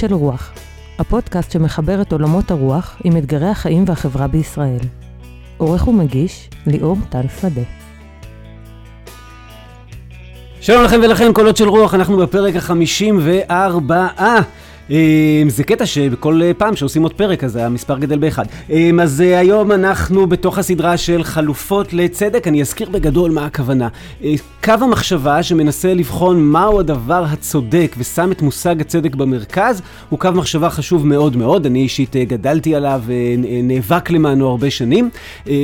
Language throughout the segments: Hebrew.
של רוח, הפודקאסט שמחבר את עולמות הרוח עם אתגרי החיים והחברה בישראל. עורך ומגיש, ליאור טל שדה. שלום לכם ולכם, קולות של רוח, אנחנו בפרק החמישים וארבעה. זה קטע שבכל פעם שעושים עוד פרק אז המספר גדל באחד. אז היום אנחנו בתוך הסדרה של חלופות לצדק, אני אזכיר בגדול מה הכוונה. קו המחשבה שמנסה לבחון מהו הדבר הצודק ושם את מושג הצדק במרכז, הוא קו מחשבה חשוב מאוד מאוד, אני אישית גדלתי עליו ונאבק למענו הרבה שנים,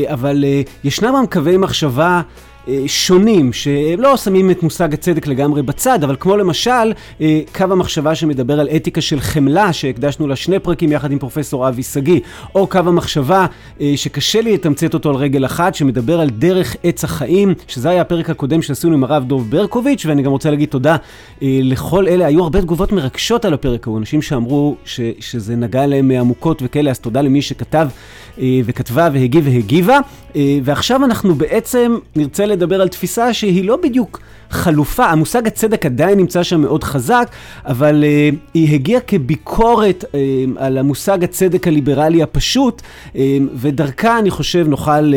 אבל ישנם גם קווי מחשבה שונים, שהם לא שמים את מושג הצדק לגמרי בצד, אבל כמו למשל, קו המחשבה שמדבר על אתיקה של חמלה, שהקדשנו לה שני פרקים יחד עם פרופסור אבי שגיא, או קו המחשבה שקשה לי לתמצת אותו על רגל אחת, שמדבר על דרך עץ החיים, שזה היה הפרק הקודם שעשינו עם הרב דוב ברקוביץ', ואני גם רוצה להגיד תודה לכל אלה, היו הרבה תגובות מרגשות על הפרק ההוא, אנשים שאמרו ש, שזה נגע להם עמוקות וכאלה, אז תודה למי שכתב וכתבה והגיב והגיבה, ועכשיו אנחנו בעצם נרצה לדבר על תפיסה שהיא לא בדיוק חלופה, המושג הצדק עדיין נמצא שם מאוד חזק, אבל uh, היא הגיעה כביקורת על המושג הצדק הליברלי הפשוט, ודרכה אני חושב נוכל...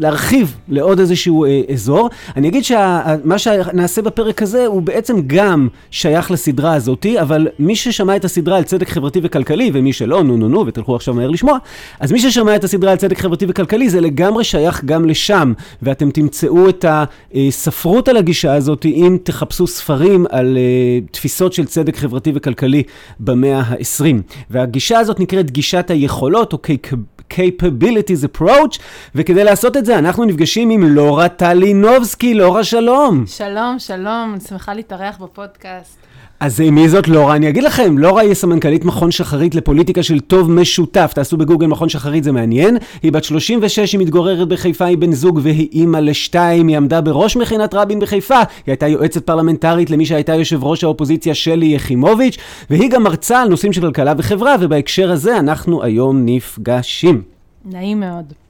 להרחיב לעוד איזשהו אה, אזור. אני אגיד שמה שנעשה בפרק הזה הוא בעצם גם שייך לסדרה הזאתי, אבל מי ששמע את הסדרה על צדק חברתי וכלכלי, ומי שלא, נו נו נו, ותלכו עכשיו מהר לשמוע, אז מי ששמע את הסדרה על צדק חברתי וכלכלי זה לגמרי שייך גם לשם, ואתם תמצאו את הספרות על הגישה הזאת אם תחפשו ספרים על uh, תפיסות של צדק חברתי וכלכלי במאה ה-20. והגישה הזאת נקראת גישת היכולות, או Capabilities Approach, וכדי לעשות את זה אנחנו נפגשים עם לורה טלינובסקי. לורה, שלום. שלום, שלום, אני שמחה להתארח בפודקאסט. אז מי זאת לורה? אני אגיד לכם, לורה היא סמנכ"לית מכון שחרית לפוליטיקה של טוב משותף. תעשו בגוגל מכון שחרית, זה מעניין. היא בת 36, היא מתגוררת בחיפה, היא בן זוג והיא אימא לשתיים. היא עמדה בראש מכינת רבין בחיפה. היא הייתה יועצת פרלמנטרית למי שהייתה יושב ראש האופוזיציה שלי יחימוביץ', והיא גם מרצה על נושאים של כלכלה וחברה, ובהקשר הזה אנחנו היום נפגשים. נעים מאוד.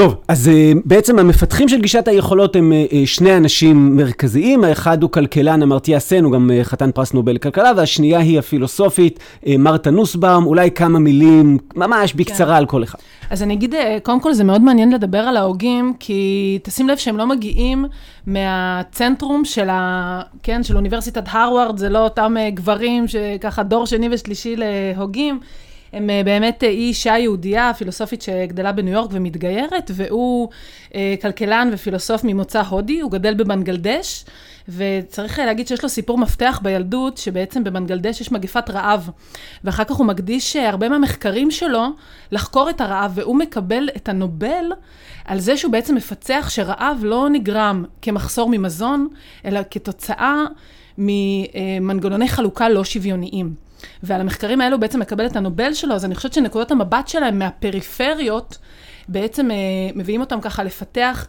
טוב, אז uh, בעצם המפתחים של גישת היכולות הם uh, שני אנשים מרכזיים, האחד הוא כלכלן אמרתיה סן, הוא גם חתן פרס נובל לכלכלה, והשנייה היא הפילוסופית מרתה נוסבאום, אולי כמה מילים, ממש בקצרה כן. על כל אחד. אז אני אגיד, קודם כל זה מאוד מעניין לדבר על ההוגים, כי תשים לב שהם לא מגיעים מהצנטרום של, ה, כן, של אוניברסיטת הרווארד, זה לא אותם גברים שככה דור שני ושלישי להוגים. הם אה, באמת, היא אישה יהודייה, פילוסופית שגדלה בניו יורק ומתגיירת, והוא אה, כלכלן ופילוסוף ממוצא הודי, הוא גדל בבנגלדש, וצריך להגיד שיש לו סיפור מפתח בילדות, שבעצם בבנגלדש יש מגפת רעב, ואחר כך הוא מקדיש אה, הרבה מהמחקרים שלו לחקור את הרעב, והוא מקבל את הנובל על זה שהוא בעצם מפצח שרעב לא נגרם כמחסור ממזון, אלא כתוצאה ממנגנוני חלוקה לא שוויוניים. ועל המחקרים האלו בעצם מקבל את הנובל שלו, אז אני חושבת שנקודות המבט שלהם מהפריפריות, בעצם אה, מביאים אותם ככה לפתח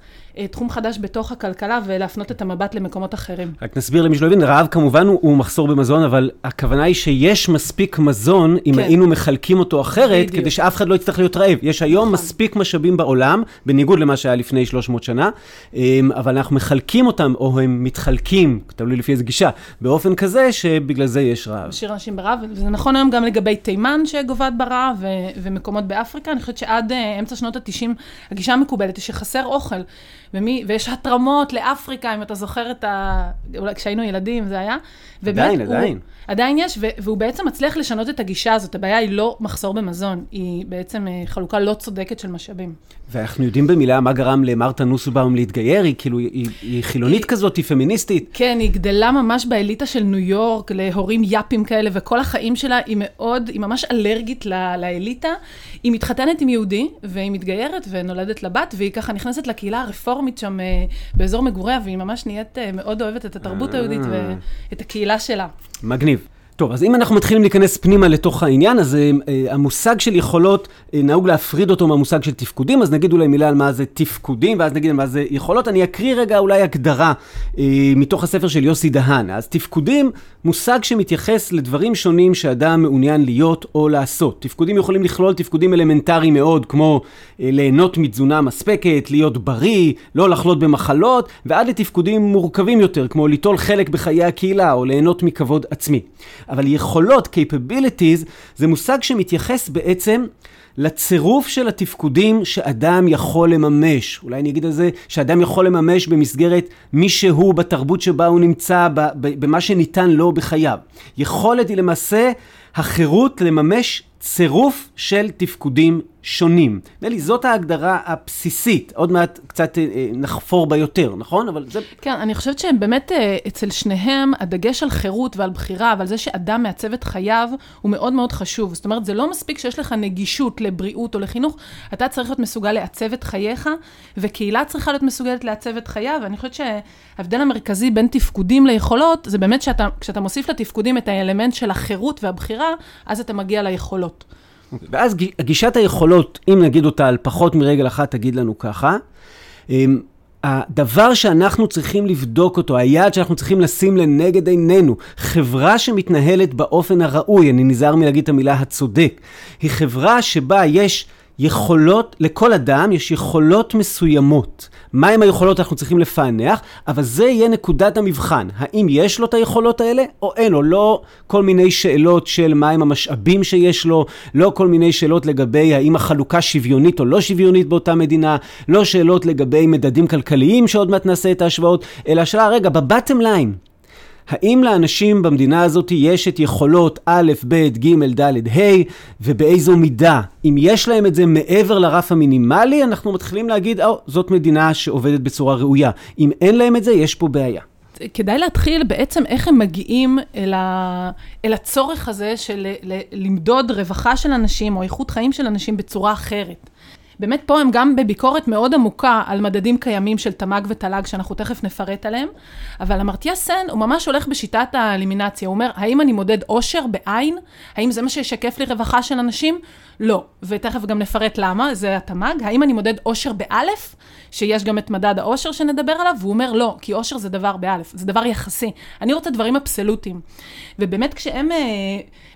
תחום חדש בתוך הכלכלה ולהפנות את המבט למקומות אחרים. רק נסביר למי שלא הבין, רעב כמובן הוא, הוא מחסור במזון, אבל הכוונה היא שיש מספיק מזון, אם כן. היינו מחלקים אותו אחרת, בדיוק. כדי שאף אחד לא יצטרך להיות רעב. יש היום נכון. מספיק משאבים בעולם, בניגוד למה שהיה לפני 300 שנה, אמ, אבל אנחנו מחלקים אותם, או הם מתחלקים, תלוי לפי איזה גישה, באופן כזה שבגלל זה יש רעב. משאיר אנשים ברעב, וזה נכון היום גם לגבי תימן שגובעת ברעב, ו- ומקומות באפריקה. אני חושבת שעד uh, אמצע שנות ה-90, הגישה המקובלת היא שחסר אוכל. ומי, ויש התרמות לאפריקה, אם אתה זוכר את ה... אולי כשהיינו ילדים זה היה. עדיין, עדיין. עדיין יש, והוא בעצם מצליח לשנות את הגישה הזאת. הבעיה היא לא מחסור במזון, היא בעצם אה, חלוקה לא צודקת של משאבים. ואנחנו יודעים במילה מה גרם למרתה נוסבאום להתגייר, היא כאילו, היא, היא חילונית היא, כזאת, היא פמיניסטית. כן, היא גדלה ממש באליטה של ניו יורק, להורים יאפים כאלה, וכל החיים שלה היא מאוד, היא ממש אלרגית לא, לאליטה. היא מתחתנת עם יהודי, והיא מתגיירת ונולדת לבת, והיא ככה נכנסת לקהילה הרפורמית שם אה, באזור מגוריה, והיא ממש נהיית אה, מאוד אוהבת את התרבות היהודית ואת הקהילה שלה. מגניב. טוב, אז אם אנחנו מתחילים להיכנס פנימה לתוך העניין, אז uh, המושג של יכולות, uh, נהוג להפריד אותו מהמושג של תפקודים, אז נגיד אולי מילה על מה זה תפקודים, ואז נגיד מה זה יכולות. אני אקריא רגע אולי הגדרה uh, מתוך הספר של יוסי דהן. אז תפקודים, מושג שמתייחס לדברים שונים שאדם מעוניין להיות או לעשות. תפקודים יכולים לכלול תפקודים אלמנטריים מאוד, כמו uh, ליהנות מתזונה מספקת, להיות בריא, לא לחלות במחלות, ועד לתפקודים מורכבים יותר, כמו ליטול חלק בחיי הקהילה, או ליהנות מכבוד עצמי. אבל יכולות, capabilities, זה מושג שמתייחס בעצם לצירוף של התפקודים שאדם יכול לממש. אולי אני אגיד על זה, שאדם יכול לממש במסגרת מי שהוא, בתרבות שבה הוא נמצא, במה שניתן לו בחייו. יכולת היא למעשה החירות לממש צירוף של תפקודים שונים. נדמה לי, זאת ההגדרה הבסיסית. עוד מעט קצת אה, אה, נחפור בה יותר, נכון? אבל זה... כן, אני חושבת שהם באמת, אה, אצל שניהם, הדגש על חירות ועל בחירה ועל זה שאדם מעצב את חייו, הוא מאוד מאוד חשוב. זאת אומרת, זה לא מספיק שיש לך נגישות לבריאות או לחינוך, אתה צריך להיות מסוגל לעצב את חייך, וקהילה צריכה להיות מסוגלת לעצב את חייה, ואני חושבת שההבדל המרכזי בין תפקודים ליכולות, זה באמת שכשאתה מוסיף לתפקודים את האלמנט של החירות והבחירה, אז אתה מגיע ליכולות. ואז גישת היכולות, אם נגיד אותה על פחות מרגל אחת, תגיד לנו ככה. אמ, הדבר שאנחנו צריכים לבדוק אותו, היעד שאנחנו צריכים לשים לנגד עינינו, חברה שמתנהלת באופן הראוי, אני נזהר מלהגיד את המילה הצודק, היא חברה שבה יש יכולות, לכל אדם יש יכולות מסוימות. מהם היכולות אנחנו צריכים לפענח, אבל זה יהיה נקודת המבחן. האם יש לו את היכולות האלה או אין לו? לא כל מיני שאלות של מהם המשאבים שיש לו, לא כל מיני שאלות לגבי האם החלוקה שוויונית או לא שוויונית באותה מדינה, לא שאלות לגבי מדדים כלכליים שעוד מעט נעשה את ההשוואות, אלא השאלה, רגע, בבטם ליין, האם לאנשים במדינה הזאת יש את יכולות א', ב', ג', ד', ה', ובאיזו מידה? אם יש להם את זה מעבר לרף המינימלי, אנחנו מתחילים להגיד, או, זאת מדינה שעובדת בצורה ראויה. אם אין להם את זה, יש פה בעיה. כדאי להתחיל בעצם איך הם מגיעים אל, ה... אל הצורך הזה של למדוד רווחה של אנשים או איכות חיים של אנשים בצורה אחרת. באמת פה הם גם בביקורת מאוד עמוקה על מדדים קיימים של תמ"ג ותל"ג, שאנחנו תכף נפרט עליהם, אבל המרתיע סן הוא ממש הולך בשיטת האלימינציה, הוא אומר, האם אני מודד עושר בעין? האם זה מה שישקף לי רווחה של אנשים? לא, ותכף גם נפרט למה, זה התמ"ג. האם אני מודד עושר באלף? שיש גם את מדד העושר שנדבר עליו, והוא אומר לא, כי עושר זה דבר באלף, זה דבר יחסי. אני רוצה דברים אבסולוטיים. ובאמת כשהם, אה,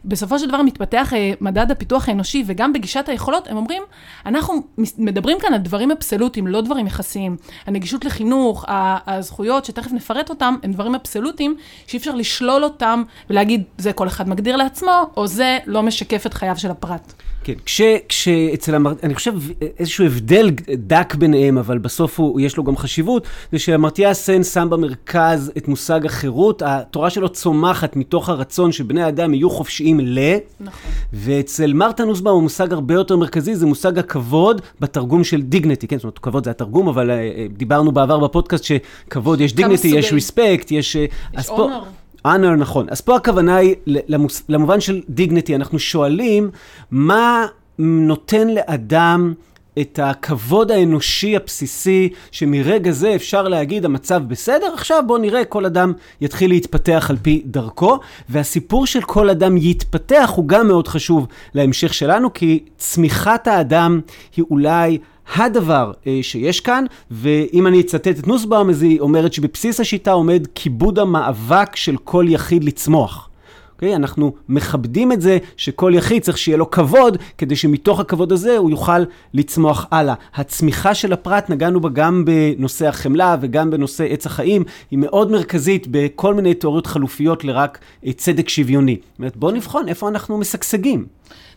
בסופו של דבר מתפתח אה, מדד הפיתוח האנושי וגם בגישת היכולות, הם אומרים, אנחנו מדברים כאן על דברים אבסולוטיים, לא דברים יחסיים. הנגישות לחינוך, הזכויות, שתכף נפרט אותם, הם דברים אבסולוטיים, שאי אפשר לשלול אותם ולהגיד, זה כל אחד מגדיר לעצמו, או זה לא משקף את חייו של הפרט. כן, כש, כשאצל המר... אני חושב איזשהו הבדל דק ביניהם, אבל בסוף הוא, יש לו גם חשיבות, זה שמרתיע סן שם במרכז את מושג החירות, התורה שלו צומחת מתוך הרצון שבני האדם יהיו חופשיים ל... נכון. ואצל מרתה נוסבאום המושג הרבה יותר מרכזי, זה מושג הכבוד בתרגום של דיגנטי, כן, זאת אומרת, כבוד זה התרגום, אבל uh, דיברנו בעבר בפודקאסט שכבוד, יש דיגנטי, יש ריספקט, יש... אה, יש אונר. Honor, נכון. אז פה הכוונה היא, למוס, למובן של dignity, אנחנו שואלים מה נותן לאדם את הכבוד האנושי הבסיסי, שמרגע זה אפשר להגיד המצב בסדר, עכשיו בואו נראה, כל אדם יתחיל להתפתח על פי דרכו, והסיפור של כל אדם יתפתח הוא גם מאוד חשוב להמשך שלנו, כי צמיחת האדם היא אולי הדבר אה, שיש כאן, ואם אני אצטט את נוסבאום, אז היא אומרת שבבסיס השיטה עומד כיבוד המאבק של כל יחיד לצמוח. אוקיי? אנחנו מכבדים את זה שכל יחיד צריך שיהיה לו כבוד, כדי שמתוך הכבוד הזה הוא יוכל לצמוח הלאה. הצמיחה של הפרט, נגענו בה גם בנושא החמלה וגם בנושא עץ החיים, היא מאוד מרכזית בכל מיני תיאוריות חלופיות לרק אה, צדק שוויוני. זאת אומרת, בואו נבחון איפה אנחנו משגשגים.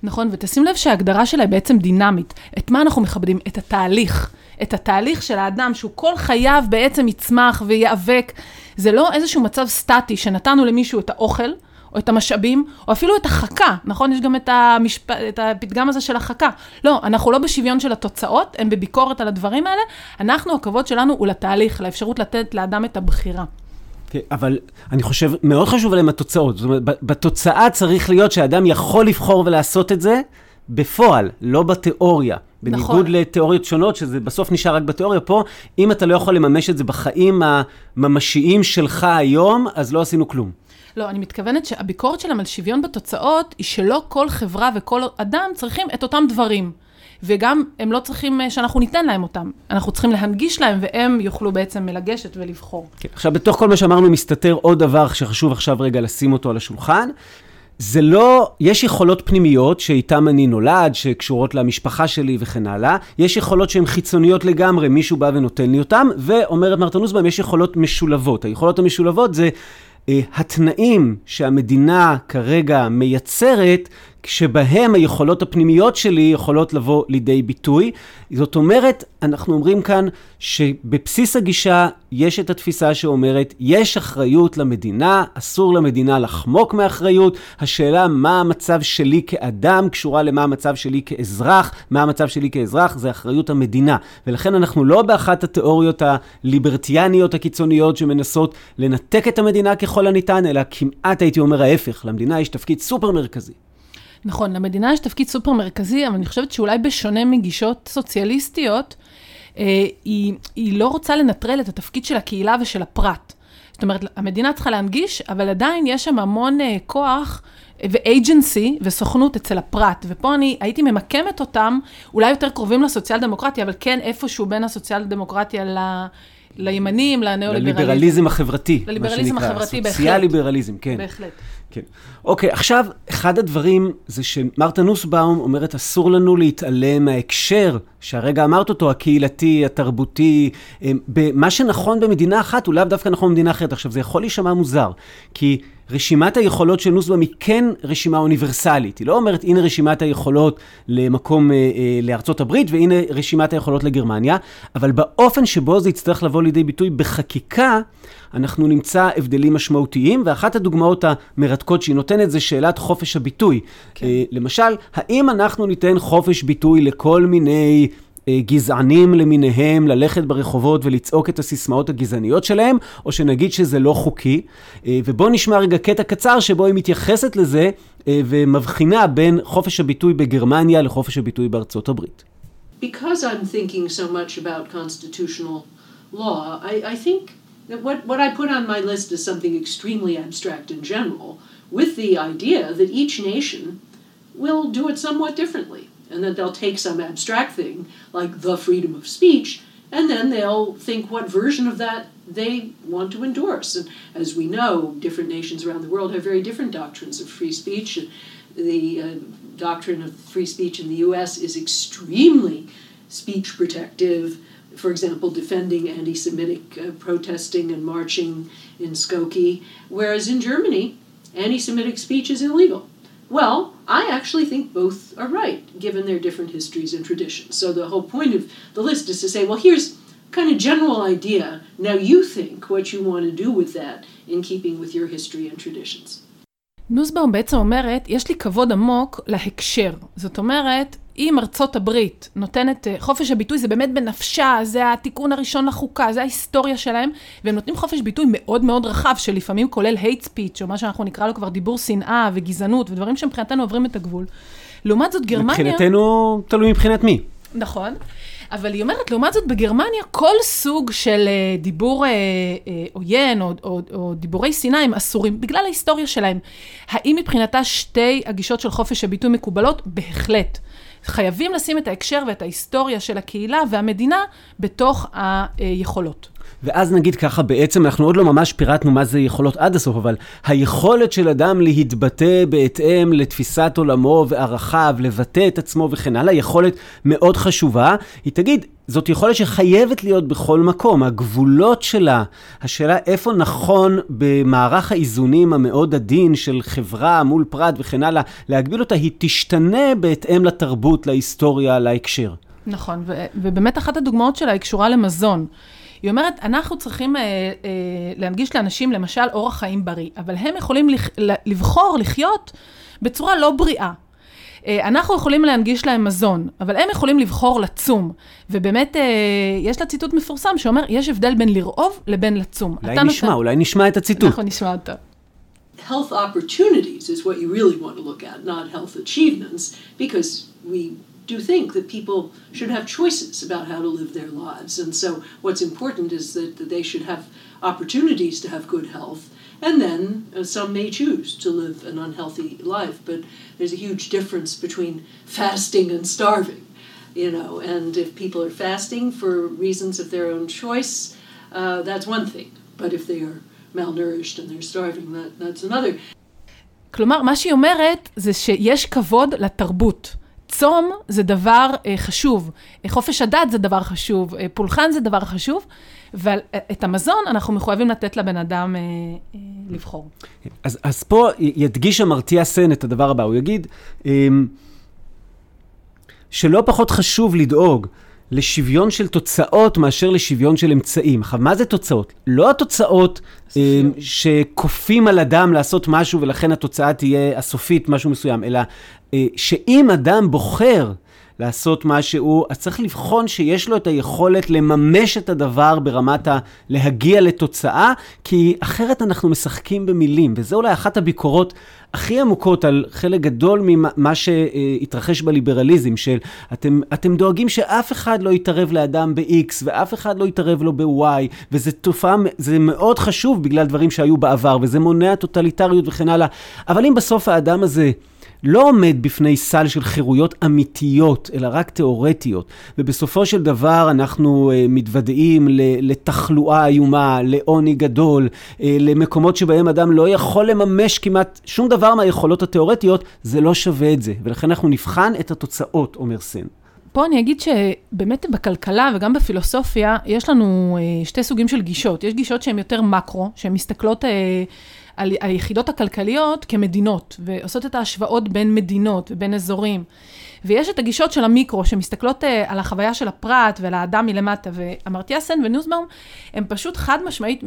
נכון, ותשים לב שההגדרה שלה היא בעצם דינמית. את מה אנחנו מכבדים? את התהליך. את התהליך של האדם, שהוא כל חייו בעצם יצמח וייאבק. זה לא איזשהו מצב סטטי שנתנו למישהו את האוכל, או את המשאבים, או אפילו את החכה, נכון? יש גם את, המשפ... את הפתגם הזה של החכה. לא, אנחנו לא בשוויון של התוצאות, הם בביקורת על הדברים האלה. אנחנו, הכבוד שלנו הוא לתהליך, לאפשרות לתת לאדם את הבחירה. כן, אבל אני חושב, מאוד חשוב עליהם התוצאות. זאת אומרת, בתוצאה צריך להיות שאדם יכול לבחור ולעשות את זה בפועל, לא בתיאוריה. בניגוד נכון. לתיאוריות שונות, שזה בסוף נשאר רק בתיאוריה, פה, אם אתה לא יכול לממש את זה בחיים הממשיים שלך היום, אז לא עשינו כלום. לא, אני מתכוונת שהביקורת שלהם על שוויון בתוצאות, היא שלא כל חברה וכל אדם צריכים את אותם דברים. וגם הם לא צריכים אה, שאנחנו ניתן להם אותם. אנחנו צריכים להנגיש להם, והם יוכלו בעצם לגשת ולבחור. כן, עכשיו, בתוך כל מה שאמרנו, מסתתר עוד דבר שחשוב עכשיו רגע לשים אותו על השולחן. זה לא, יש יכולות פנימיות שאיתן אני נולד, שקשורות למשפחה שלי וכן הלאה. יש יכולות שהן חיצוניות לגמרי, מישהו בא ונותן לי אותן, ואומרת מרתה נוסבאום, יש יכולות משולבות. היכולות המשולבות זה התנאים שהמדינה כרגע מייצרת, שבהם היכולות הפנימיות שלי יכולות לבוא לידי ביטוי. זאת אומרת, אנחנו אומרים כאן שבבסיס הגישה יש את התפיסה שאומרת, יש אחריות למדינה, אסור למדינה לחמוק מאחריות. השאלה מה המצב שלי כאדם קשורה למה המצב שלי כאזרח, מה המצב שלי כאזרח זה אחריות המדינה. ולכן אנחנו לא באחת התיאוריות הליברטיאניות הקיצוניות שמנסות לנתק את המדינה ככל הניתן, אלא כמעט הייתי אומר ההפך, למדינה יש תפקיד סופר מרכזי. נכון, למדינה יש תפקיד סופר מרכזי, אבל אני חושבת שאולי בשונה מגישות סוציאליסטיות, אה, היא, היא לא רוצה לנטרל את התפקיד של הקהילה ושל הפרט. זאת אומרת, המדינה צריכה להנגיש, אבל עדיין יש שם המון אה, כוח ואייג'נסי וסוכנות אצל הפרט. ופה אני הייתי ממקמת אותם, אולי יותר קרובים לסוציאל דמוקרטיה, אבל כן איפשהו בין הסוציאל דמוקרטיה ל... לימנים, לניאו-ליברליזם. לליברליזם החברתי, לליברליזם מה שנקרא. החברתי, בהחלט. סוציאל-ליברליזם, כן. בהחלט. כן. אוקיי, עכשיו, אחד הדברים זה שמרתה נוסבאום אומרת, אסור לנו להתעלם מההקשר, שהרגע אמרת אותו, הקהילתי, התרבותי, מה שנכון במדינה אחת הוא לאו דווקא נכון במדינה אחרת. עכשיו, זה יכול להישמע מוזר, כי רשימת היכולות של נוסבאום היא כן רשימה אוניברסלית. היא לא אומרת, הנה רשימת היכולות למקום, אה, אה, לארצות הברית, והנה רשימת היכולות לגרמניה, אבל באופן שבו זה יצטרך לבוא לידי ביטוי בחקיקה, אנחנו נמצא הבדלים משמעותיים, ואחת הדוגמאות המרתקות שהיא נותנת זה שאלת חופש הביטוי. כן. אה, למשל, האם אנחנו ניתן חופש ביטוי לכל מיני... גזענים למיניהם ללכת ברחובות ולצעוק את הסיסמאות הגזעניות שלהם, או שנגיד שזה לא חוקי. ובואו נשמע רגע קטע קצר שבו היא מתייחסת לזה ומבחינה בין חופש הביטוי בגרמניה לחופש הביטוי בארצות הברית. Because I'm thinking so much about constitutional law, I, I think that what, what I put on my list is something extremely abstract in general, with the idea that each nation will do it somewhat differently. And that they'll take some abstract thing like the freedom of speech and then they'll think what version of that they want to endorse. And as we know, different nations around the world have very different doctrines of free speech. The uh, doctrine of free speech in the US is extremely speech protective. For example, defending anti Semitic uh, protesting and marching in Skokie, whereas in Germany, anti Semitic speech is illegal. Well, I actually think both are right, given their different histories and traditions. So the whole point of the list is to say, well, here's kind of general idea. Now you think what you want to do with that in keeping with your history and traditions. נוסבאום בעצם אומרת, יש לי כבוד עמוק להקשר. זאת אומרת, אם ארצות הברית נותנת, חופש הביטוי זה באמת בנפשה, זה התיקון הראשון לחוקה, זה ההיסטוריה שלהם, והם נותנים חופש ביטוי מאוד מאוד רחב, שלפעמים כולל hate speech, או מה שאנחנו נקרא לו כבר דיבור שנאה וגזענות, ודברים שמבחינתנו עוברים את הגבול. לעומת זאת, גרמניה... מבחינתנו, תלוי מבחינת מי. נכון. אבל היא אומרת, לעומת זאת, בגרמניה, כל סוג של uh, דיבור uh, uh, עוין או, או, או דיבורי שנאה הם אסורים, בגלל ההיסטוריה שלהם. האם מבחינתה שתי הגישות של חופש הביטוי מקובלות? בהחלט. חייבים לשים את ההקשר ואת ההיסטוריה של הקהילה והמדינה בתוך היכולות. ואז נגיד ככה, בעצם אנחנו עוד לא ממש פירטנו מה זה יכולות עד הסוף, אבל היכולת של אדם להתבטא בהתאם לתפיסת עולמו וערכיו, לבטא את עצמו וכן הלאה, יכולת מאוד חשובה. היא תגיד, זאת יכולת שחייבת להיות בכל מקום. הגבולות שלה, השאלה איפה נכון במערך האיזונים המאוד עדין של חברה מול פרט וכן הלאה, להגביל אותה, היא תשתנה בהתאם לתרבות, להיסטוריה, להקשר. נכון, ו- ובאמת אחת הדוגמאות שלה היא קשורה למזון. היא אומרת, אנחנו צריכים אה, אה, להנגיש לאנשים למשל אורח חיים בריא, אבל הם יכולים לח, לבחור לחיות בצורה לא בריאה. אה, אנחנו יכולים להנגיש להם מזון, אבל הם יכולים לבחור לצום. ובאמת, אה, יש לה ציטוט מפורסם שאומר, יש הבדל בין לרעוב לבין לצום. אולי נשמע, נותן... אולי נשמע את הציטוט. אנחנו נשמע אותו. Health opportunities is what you really want to look at, not health achievements, because we do think that people should have choices about how to live their lives. And so what's important is that, that they should have opportunities to have good health. And then uh, some may choose to live an unhealthy life, but there's a huge difference between fasting and starving, you know. And if people are fasting for reasons of their own choice, uh, that's one thing. But if they are malnourished and they're starving, that, that's another. כלומר, מה שהיא אומרת זה שיש כבוד לתרבות. צום זה דבר אה, חשוב, אה, חופש הדת זה דבר חשוב, אה, פולחן זה דבר חשוב, ואת המזון אנחנו מחויבים לתת לבן אדם אה, אה, לבחור. אז, אז פה ידגיש המרתיע סן את הדבר הבא, הוא יגיד אה, שלא פחות חשוב לדאוג לשוויון של תוצאות מאשר לשוויון של אמצעים. עכשיו, מה זה תוצאות? לא התוצאות אה, שכופים על אדם לעשות משהו ולכן התוצאה תהיה הסופית, משהו מסוים, אלא אה, שאם אדם בוחר לעשות משהו, אז צריך לבחון שיש לו את היכולת לממש את הדבר ברמת ה... להגיע לתוצאה, כי אחרת אנחנו משחקים במילים, וזו אולי אחת הביקורות הכי עמוקות על חלק גדול ממה שהתרחש בליברליזם, של אתם, אתם דואגים שאף אחד לא יתערב לאדם ב-X ואף אחד לא יתערב לו ב-Y, וזו תופעה, זה מאוד חשוב בגלל דברים שהיו בעבר, וזה מונע טוטליטריות וכן הלאה. אבל אם בסוף האדם הזה... לא עומד בפני סל של חירויות אמיתיות, אלא רק תיאורטיות. ובסופו של דבר אנחנו uh, מתוודעים לתחלואה איומה, לעוני גדול, uh, למקומות שבהם אדם לא יכול לממש כמעט שום דבר מהיכולות התיאורטיות, זה לא שווה את זה. ולכן אנחנו נבחן את התוצאות, אומר סן. פה אני אגיד שבאמת בכלכלה וגם בפילוסופיה, יש לנו uh, שתי סוגים של גישות. יש גישות שהן יותר מקרו, שהן מסתכלות... על היחידות הכלכליות כמדינות, ועושות את ההשוואות בין מדינות ובין אזורים. ויש את הגישות של המיקרו, שמסתכלות uh, על החוויה של הפרט ועל האדם מלמטה, ואמרתיה סן וניוזבאום, הם פשוט חד משמעית... Uh,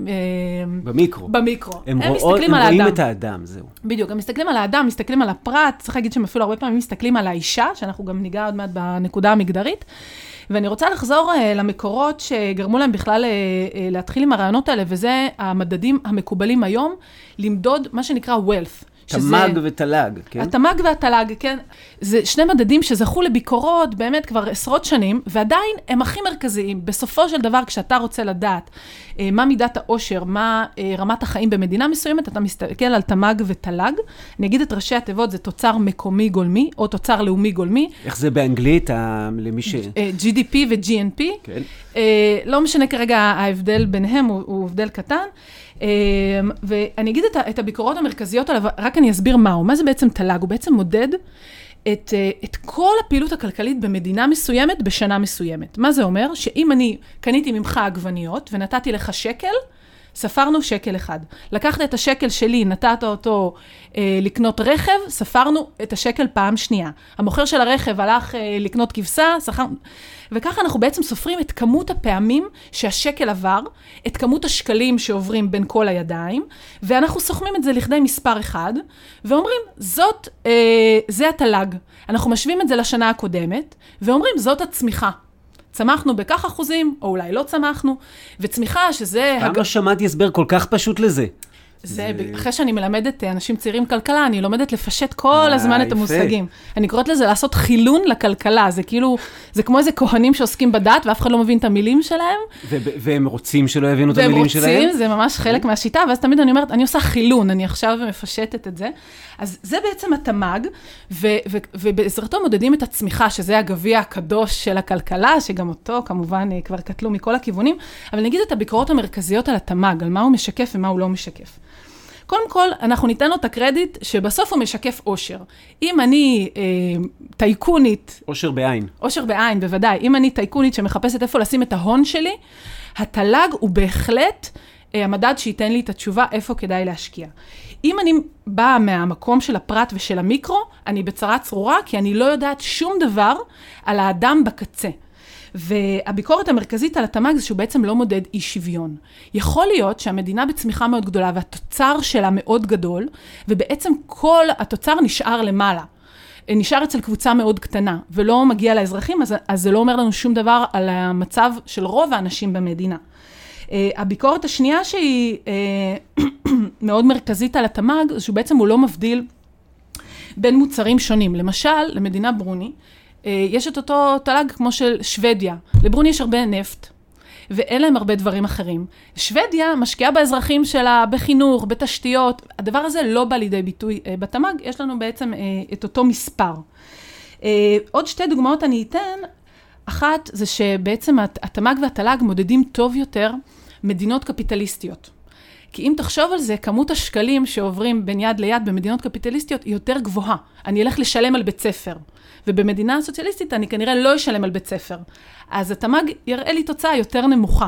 במיקרו. במיקרו. הם, הם רואות, מסתכלים הם על האדם. רואים את האדם, זהו. בדיוק, הם מסתכלים על האדם, מסתכלים על הפרט, צריך להגיד שהם אפילו הרבה פעמים מסתכלים על האישה, שאנחנו גם ניגע עוד מעט בנקודה המגדרית. ואני רוצה לחזור uh, למקורות שגרמו להם בכלל uh, uh, להתחיל עם הרעיונות האלה, וזה המדדים המקובלים היום, למדוד מה שנקרא wealth. תמ"ג ותל"ג, כן? התמ"ג והתל"ג, כן. זה שני מדדים שזכו לביקורות באמת כבר עשרות שנים, ועדיין הם הכי מרכזיים. בסופו של דבר, כשאתה רוצה לדעת אה, מה מידת העושר, מה אה, רמת החיים במדינה מסוימת, אתה מסתכל על תמ"ג ותל"ג. אני אגיד את ראשי התיבות, זה תוצר מקומי גולמי, או תוצר לאומי גולמי. איך זה באנגלית, למי ש... אה, GDP ו-GNP. כן. לא משנה כרגע ההבדל ביניהם, הוא, הוא הבדל קטן. אמ, ואני אגיד את הביקורות המרכזיות עליו, רק אני אסביר מהו. מה זה בעצם תל"ג? הוא בעצם מודד את, אה, את כל הפעילות הכלכלית במדינה מסוימת בשנה מסוימת. מה זה אומר? שאם אני קניתי ממך עגבניות ונתתי לך שקל, ספרנו שקל אחד. לקחת את השקל שלי, נתת אותו אה, לקנות רכב, ספרנו את השקל פעם שנייה. המוכר של הרכב הלך אה, לקנות כבשה, ספרנו... וככה אנחנו בעצם סופרים את כמות הפעמים שהשקל עבר, את כמות השקלים שעוברים בין כל הידיים, ואנחנו סוכמים את זה לכדי מספר אחד, ואומרים, זאת, אה, זה התל"ג. אנחנו משווים את זה לשנה הקודמת, ואומרים, זאת הצמיחה. צמחנו בכך אחוזים, או אולי לא צמחנו, וצמיחה שזה... פעם הג... לא שמעתי הסבר כל כך פשוט לזה. זה, זה... אחרי שאני מלמדת אה, אנשים צעירים כלכלה, אני לומדת לפשט כל אה, הזמן יפה. את המושגים. אני קוראת לזה לעשות חילון לכלכלה, זה כאילו, זה כמו איזה כהנים שעוסקים בדת ואף אחד לא מבין את המילים שלהם. והם רוצים שלא יבינו את המילים שלהם? והם רוצים, זה ממש חלק מהשיטה, ואז תמיד אני אומרת, אני עושה חילון, אני עכשיו מפשטת את זה. אז זה בעצם התמ"ג, ובעזרתו מודדים את הצמיחה, שזה הגביע הקדוש של הכלכלה, שגם אותו כמובן אה, כבר קטלו מכל הכיוונים, אבל נגיד את הביקורות המרכזיות על התמ"ג, על מה הוא משקף ומה הוא לא משקף. קודם כל, אנחנו ניתן לו את הקרדיט שבסוף הוא משקף אושר. אם אני אה, טייקונית... אושר בעין. אושר בעין, בוודאי. אם אני טייקונית שמחפשת איפה לשים את ההון שלי, התל"ג הוא בהחלט אה, המדד שייתן לי את התשובה איפה כדאי להשקיע. אם אני באה מהמקום של הפרט ושל המיקרו, אני בצרה צרורה, כי אני לא יודעת שום דבר על האדם בקצה. והביקורת המרכזית על התמ"ג זה שהוא בעצם לא מודד אי שוויון. יכול להיות שהמדינה בצמיחה מאוד גדולה והתוצר שלה מאוד גדול, ובעצם כל התוצר נשאר למעלה. נשאר אצל קבוצה מאוד קטנה, ולא מגיע לאזרחים, אז, אז זה לא אומר לנו שום דבר על המצב של רוב האנשים במדינה. Uh, הביקורת השנייה שהיא uh, מאוד מרכזית על התמ"ג, זה שבעצם הוא לא מבדיל בין מוצרים שונים. למשל, למדינה ברוני, יש את אותו תל"ג כמו של שוודיה. לברוני יש הרבה נפט, ואין להם הרבה דברים אחרים. שוודיה משקיעה באזרחים שלה, בחינוך, בתשתיות. הדבר הזה לא בא לידי ביטוי אה, בתמ"ג, יש לנו בעצם אה, את אותו מספר. עוד שתי דוגמאות אני אתן. אחת זה שבעצם התמ"ג והתל"ג מודדים טוב יותר מדינות קפיטליסטיות. כי אם תחשוב על זה, כמות השקלים שעוברים בין יד ליד במדינות קפיטליסטיות היא יותר גבוהה. אני אלך לשלם על בית ספר, ובמדינה סוציאליסטית אני כנראה לא אשלם על בית ספר. אז התמ"ג יראה לי תוצאה יותר נמוכה.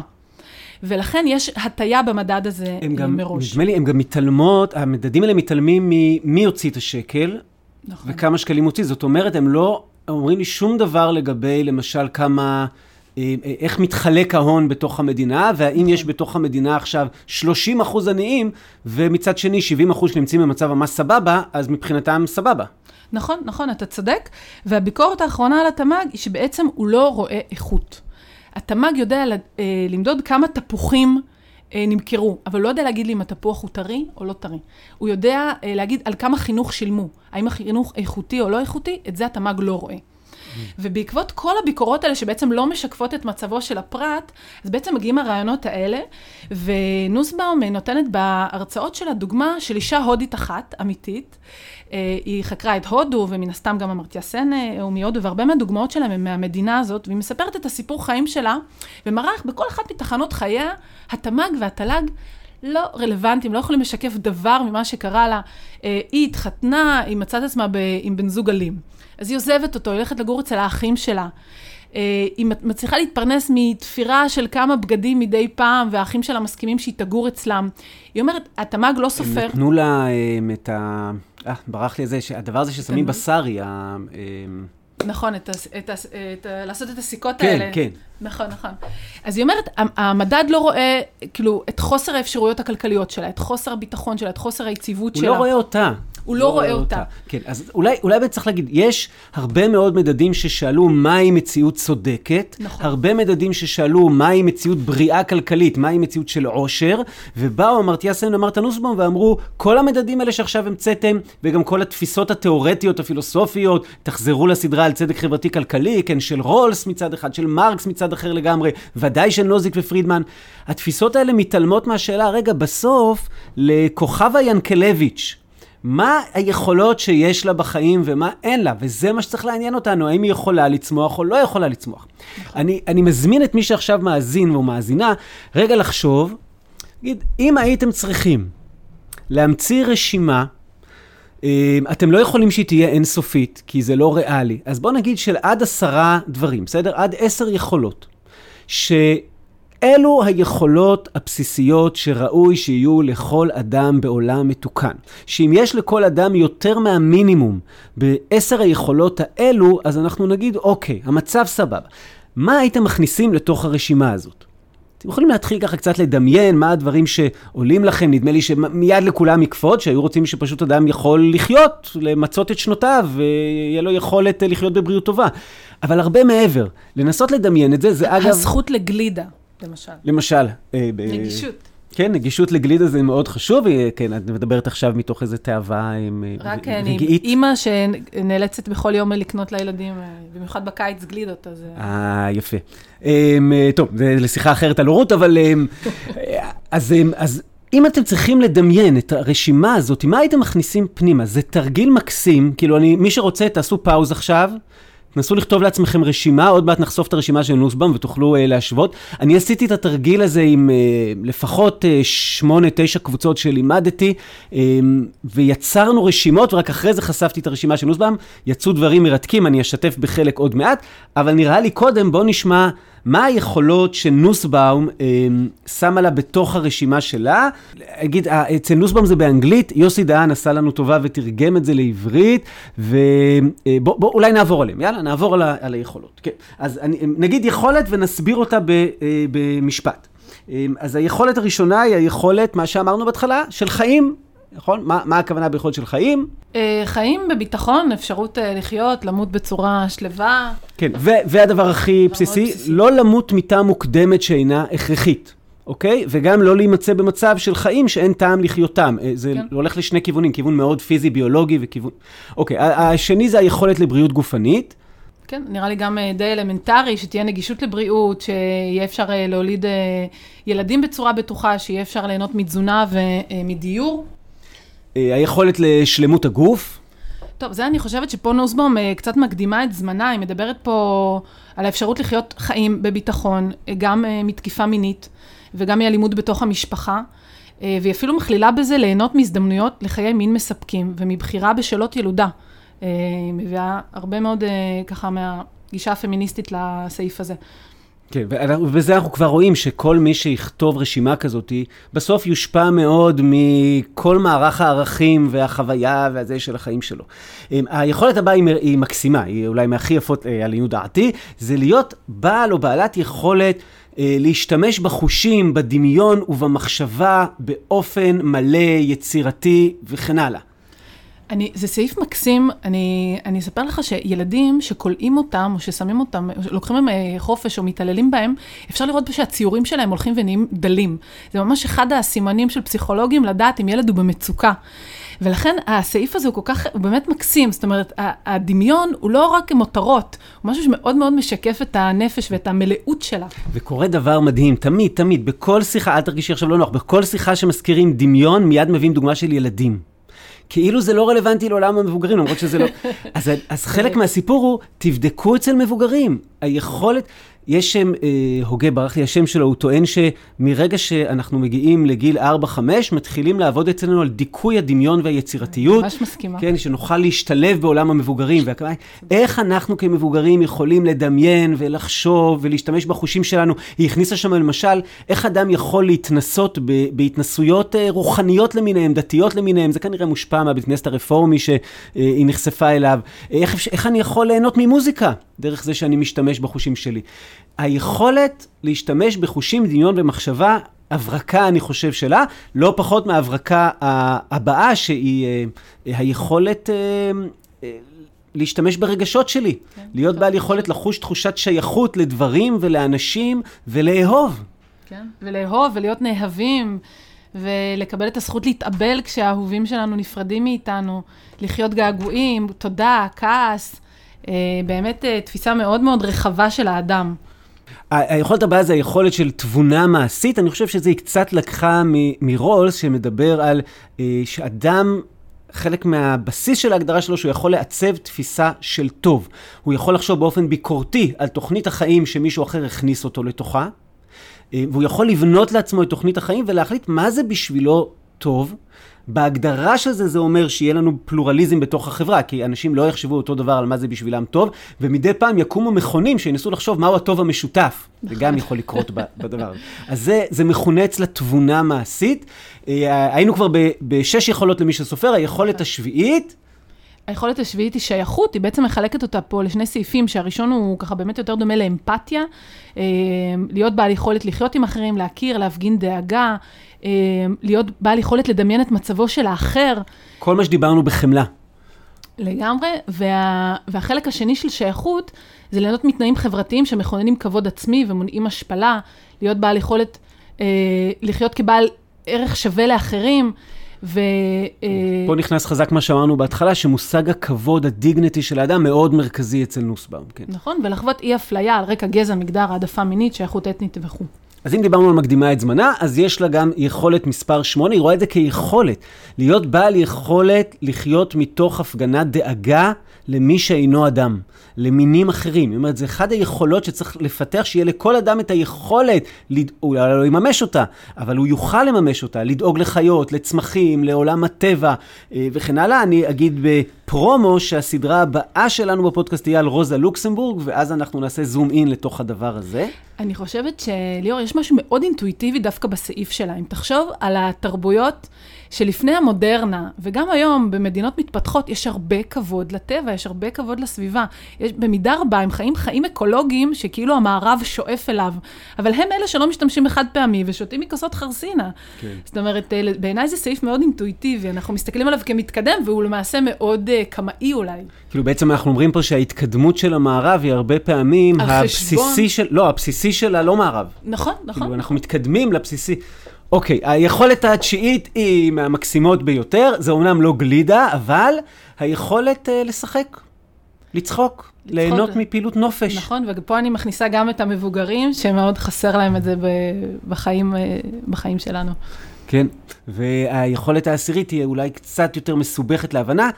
ולכן יש הטיה במדד הזה הם גם, מראש. נדמה לי, הם גם מתעלמות, המדדים האלה מתעלמים ממי הוציא את השקל, נכון. וכמה שקלים הוציא. זאת אומרת, הם לא אומרים לי שום דבר לגבי, למשל, כמה... איך מתחלק ההון בתוך המדינה, והאם יש בתוך המדינה עכשיו 30 אחוז עניים, ומצד שני 70 אחוז שנמצאים במצב ממש סבבה, אז מבחינתם סבבה. נכון, נכון, אתה צודק. והביקורת האחרונה על התמ"ג היא שבעצם הוא לא רואה איכות. התמ"ג יודע אה, למדוד כמה תפוחים אה, נמכרו, אבל לא יודע להגיד לי אם התפוח הוא טרי או לא טרי. הוא יודע אה, להגיד על כמה חינוך שילמו, האם החינוך איכותי או לא איכותי, את זה התמ"ג לא רואה. ובעקבות כל הביקורות האלה שבעצם לא משקפות את מצבו של הפרט, אז בעצם מגיעים הרעיונות האלה, ונוסבאום נותנת בהרצאות שלה דוגמה של אישה הודית אחת, אמיתית. אה, היא חקרה את הודו, ומן הסתם גם אמרתיה סן אה, הוא מהודו, והרבה מהדוגמאות שלהם הם מהמדינה הזאת, והיא מספרת את הסיפור חיים שלה, ומראה בכל אחת מתחנות חייה, התמ"ג והתל"ג לא רלוונטיים, לא יכולים לשקף דבר ממה שקרה לה. אה, היא התחתנה, היא מצאה את עצמה עם בן זוג אלים. אז היא עוזבת אותו, היא הולכת לגור אצל האחים שלה. אה, היא מצליחה להתפרנס מתפירה של כמה בגדים מדי פעם, והאחים שלה מסכימים שהיא תגור אצלם. היא אומרת, התמ"ג לא סופר. הם נתנו לה את ה... אה, ברח לי איזה, הדבר הזה ששמים בשרי, ה... נכון, את ה, את ה, את ה, לעשות את הסיכות כן, האלה. כן, כן. נכון, נכון. אז היא אומרת, המדד לא רואה, כאילו, את חוסר האפשרויות הכלכליות שלה, את חוסר הביטחון שלה, את חוסר היציבות הוא שלה. הוא לא רואה אותה. הוא לא, לא רואה אותה. אותה. כן, אז אולי, אולי באמת צריך להגיד, יש הרבה מאוד מדדים ששאלו מהי מציאות צודקת, נכון. הרבה מדדים ששאלו מהי מציאות בריאה כלכלית, מהי מציאות של עושר, ובאו אמרתיה סן אמרת נוסבום ואמרו, כל המדדים האלה שעכשיו המצאתם, וגם כל התפיסות התיאורטיות, הפילוסופיות, תחזרו לסדרה על צדק חברתי-כלכלי, כן, של רולס מצד אחד, של מרקס מצד אחר לגמרי, ודאי של נוזיק ופרידמן. התפיסות האלה מתעלמות מהשאלה, רגע, בסוף, לכוכבה ינקלביץ', מה היכולות שיש לה בחיים ומה אין לה, וזה מה שצריך לעניין אותנו, האם היא יכולה לצמוח או לא יכולה לצמוח. נכון. אני, אני מזמין את מי שעכשיו מאזין או מאזינה, רגע לחשוב, נגיד, אם הייתם צריכים להמציא רשימה, אה, אתם לא יכולים שהיא תהיה אינסופית, כי זה לא ריאלי, אז בואו נגיד של עד עשרה דברים, בסדר? עד עשר יכולות. ש... אלו היכולות הבסיסיות שראוי שיהיו לכל אדם בעולם מתוקן. שאם יש לכל אדם יותר מהמינימום בעשר היכולות האלו, אז אנחנו נגיד, אוקיי, המצב סבבה. מה הייתם מכניסים לתוך הרשימה הזאת? אתם יכולים להתחיל ככה קצת לדמיין מה הדברים שעולים לכם, נדמה לי שמיד לכולם יקפוץ, שהיו רוצים שפשוט אדם יכול לחיות, למצות את שנותיו, ויהיה לו יכולת לחיות בבריאות טובה. אבל הרבה מעבר, לנסות לדמיין את זה, זה אגב... הזכות לגלידה. למשל. למשל. אה, נגישות. כן, נגישות לגלידה זה מאוד חשוב, אה, כן, את מדברת עכשיו מתוך איזה תאווה עם אה, רק אני, אימא שנאלצת בכל יום לקנות לילדים, במיוחד בקיץ גלידות, אז... אה, יפה. אמ, טוב, זה לשיחה אחרת על הורות, אבל... אמ, אז, אמ, אז אם אתם צריכים לדמיין את הרשימה הזאת, מה הייתם מכניסים פנימה? זה תרגיל מקסים, כאילו, אני, מי שרוצה, תעשו פאוז עכשיו. תנסו לכתוב לעצמכם רשימה, עוד מעט נחשוף את הרשימה של נוסבאום ותוכלו uh, להשוות. אני עשיתי את התרגיל הזה עם uh, לפחות uh, שמונה, תשע קבוצות שלימדתי, uh, ויצרנו רשימות, ורק אחרי זה חשפתי את הרשימה של נוסבאום. יצאו דברים מרתקים, אני אשתף בחלק עוד מעט, אבל נראה לי קודם, בואו נשמע מה היכולות שנוסבאום אה, שמה לה בתוך הרשימה שלה? אגיד, אה, אצל נוסבאום זה באנגלית, יוסי דהן עשה לנו טובה ותרגם את זה לעברית, ובואו אה, נעבור עליהם, יאללה, נעבור על, ה, על היכולות. כן. אז אני, נגיד יכולת ונסביר אותה ב, אה, במשפט. אה, אז היכולת הראשונה היא היכולת, מה שאמרנו בהתחלה, של חיים. נכון? מה, מה הכוונה ביכולת של חיים? אה, חיים בביטחון, אפשרות אה, לחיות, למות בצורה שלווה. כן, ו- והדבר הכי בסיסי, בסיסי, לא למות מיתה מוקדמת שאינה הכרחית. אוקיי? וגם לא להימצא במצב של חיים שאין טעם לחיותם. אה, זה כן. הולך לשני כיוונים, כיוון מאוד פיזי, ביולוגי וכיוון... אוקיי, השני זה היכולת לבריאות גופנית. כן, נראה לי גם די אלמנטרי, שתהיה נגישות לבריאות, שיהיה אפשר להוליד ילדים בצורה בטוחה, שיהיה אפשר ליהנות מתזונה ומדיור. אה, היכולת לשלמות הגוף. טוב, זה אני חושבת שפה נוסבום אה, קצת מקדימה את זמנה, היא מדברת פה על האפשרות לחיות חיים בביטחון, אה, גם מתקיפה מינית וגם מאלימות בתוך המשפחה. והיא אפילו מכלילה בזה ליהנות מהזדמנויות לחיי מין מספקים ומבחירה בשאלות ילודה. היא מביאה הרבה מאוד ככה מהגישה הפמיניסטית לסעיף הזה. כן, ובזה אנחנו כבר רואים שכל מי שיכתוב רשימה כזאת, בסוף יושפע מאוד מכל מערך הערכים והחוויה והזה של החיים שלו. היכולת הבאה היא מקסימה, היא אולי מהכי יפות אה, לעניות דעתי, זה להיות בעל או בעלת יכולת אה, להשתמש בחושים, בדמיון ובמחשבה באופן מלא, יצירתי וכן הלאה. אני, זה סעיף מקסים, אני, אני אספר לך שילדים שכולאים אותם, או ששמים אותם, או לוקחים להם אה, חופש או מתעללים בהם, אפשר לראות שהציורים שלהם הולכים ונהיים דלים. זה ממש אחד הסימנים של פסיכולוגים לדעת אם ילד הוא במצוקה. ולכן הסעיף הזה הוא כל כך, הוא באמת מקסים, זאת אומרת, הדמיון הוא לא רק מותרות, הוא משהו שמאוד מאוד משקף את הנפש ואת המלאות שלה. וקורה דבר מדהים, תמיד, תמיד, בכל שיחה, אל תרגישי עכשיו לא נוח, בכל שיחה שמזכירים דמיון, מיד מביאים דוגמה של ילדים. כאילו זה לא רלוונטי לעולם המבוגרים, למרות שזה לא... אז, אז חלק מהסיפור הוא, תבדקו אצל מבוגרים. היכולת, יש שם, אה, הוגה, ברח לי השם שלו, הוא טוען שמרגע שאנחנו מגיעים לגיל 4-5, מתחילים לעבוד אצלנו על דיכוי הדמיון והיצירתיות. ממש מסכימה. כן, שנוכל להשתלב בעולם המבוגרים. והכוונה, איך אנחנו כמבוגרים יכולים לדמיין ולחשוב ולהשתמש בחושים שלנו. היא הכניסה שם למשל, איך אדם יכול להתנסות ב, בהתנסויות אה, רוחניות למיניהם, דתיות למיניהם, זה כנראה מושפע מהבית כנסת הרפורמי שהיא נחשפה אליו. איך, איך אני יכול ליהנות ממוזיקה דרך זה שאני משתמש בחושים שלי. היכולת להשתמש בחושים, דמיון ומחשבה, הברקה, אני חושב, שלה, לא פחות מההברקה הבאה, שהיא אה, היכולת אה, אה, להשתמש ברגשות שלי. כן, להיות בעל יכולת לחוש תחושת שייכות לדברים ולאנשים ולאהוב. כן, ולאהוב ולהיות נאהבים. ולקבל את הזכות להתאבל כשהאהובים שלנו נפרדים מאיתנו, לחיות געגועים, תודה, כעס, באמת תפיסה מאוד מאוד רחבה של האדם. היכולת הבאה זה היכולת של תבונה מעשית, אני חושב שזה היא קצת לקחה מרולס, שמדבר על אה, שאדם... חלק מהבסיס של ההגדרה שלו שהוא יכול לעצב תפיסה של טוב. הוא יכול לחשוב באופן ביקורתי על תוכנית החיים שמישהו אחר הכניס אותו לתוכה, אה, והוא יכול לבנות לעצמו את תוכנית החיים ולהחליט מה זה בשבילו טוב, בהגדרה של זה, זה אומר שיהיה לנו פלורליזם בתוך החברה, כי אנשים לא יחשבו אותו דבר על מה זה בשבילם טוב, ומדי פעם יקומו מכונים שינסו לחשוב מהו הטוב המשותף. זה גם יכול לקרות בדבר הזה. אז זה, זה מכונה אצלה תבונה מעשית. אה, היינו כבר בשש יכולות למי שסופר, היכולת השביעית. היכולת השביעית היא שייכות, היא בעצם מחלקת אותה פה לשני סעיפים, שהראשון הוא ככה באמת יותר דומה לאמפתיה, אה, להיות בעל יכולת לחיות עם אחרים, להכיר, להפגין דאגה, להיות בעל יכולת לדמיין את מצבו של האחר. כל מה שדיברנו בחמלה. לגמרי, וה, והחלק השני של שייכות זה ליהנות מתנאים חברתיים שמכוננים כבוד עצמי ומונעים השפלה, להיות בעל יכולת אה, לחיות כבעל ערך שווה לאחרים. ו... אה, פה נכנס חזק מה שאמרנו בהתחלה, שמושג הכבוד, הדיגניטי של האדם, מאוד מרכזי אצל נוסבאום. כן. נכון, ולחוות אי אפליה על רקע גזע, מגדר, העדפה מינית, שייכות אתנית וכו'. אז אם דיברנו על מקדימה את זמנה, אז יש לה גם יכולת מספר 8, היא רואה את זה כיכולת. להיות בעל יכולת לחיות מתוך הפגנת דאגה למי שאינו אדם, למינים אחרים. זאת אומרת, זה אחד היכולות שצריך לפתח, שיהיה לכל אדם את היכולת, לד... הוא לא יממש אותה, אבל הוא יוכל לממש אותה, לדאוג לחיות, לצמחים, לעולם הטבע אה, וכן הלאה. אני אגיד בפרומו שהסדרה הבאה שלנו בפודקאסט תהיה על רוזה לוקסמבורג, ואז אנחנו נעשה זום אין לתוך הדבר הזה. אני חושבת שליאור, יש משהו מאוד אינטואיטיבי דווקא בסעיף שלה. אם תחשוב על התרבויות שלפני המודרנה, וגם היום במדינות מתפתחות, יש הרבה כבוד לטבע, יש הרבה כבוד לסביבה. יש, במידה רבה הם חיים חיים אקולוגיים שכאילו המערב שואף אליו, אבל הם אלה שלא משתמשים בחד פעמי ושותים מכוסות חרסינה. כן. זאת אומרת, אה, בעיניי זה סעיף מאוד אינטואיטיבי, אנחנו מסתכלים עליו כמתקדם, והוא למעשה מאוד uh, קמאי אולי. כאילו בעצם אנחנו אומרים פה שההתקדמות של המערב היא הרבה פעמים הבסיסי חשבון... של, לא, הבסיסי של הלא מערב. נכון, נכון. כאילו אנחנו מתקדמים לבסיסי. אוקיי, היכולת התשיעית היא מהמקסימות ביותר, זה אומנם לא גלידה, אבל היכולת uh, לשחק, לצחוק, ליהנות מפעילות נופש. נכון, ופה אני מכניסה גם את המבוגרים, שמאוד חסר להם את זה בחיים, אה, בחיים שלנו. כן, והיכולת העשירית היא אולי קצת יותר מסובכת להבנה.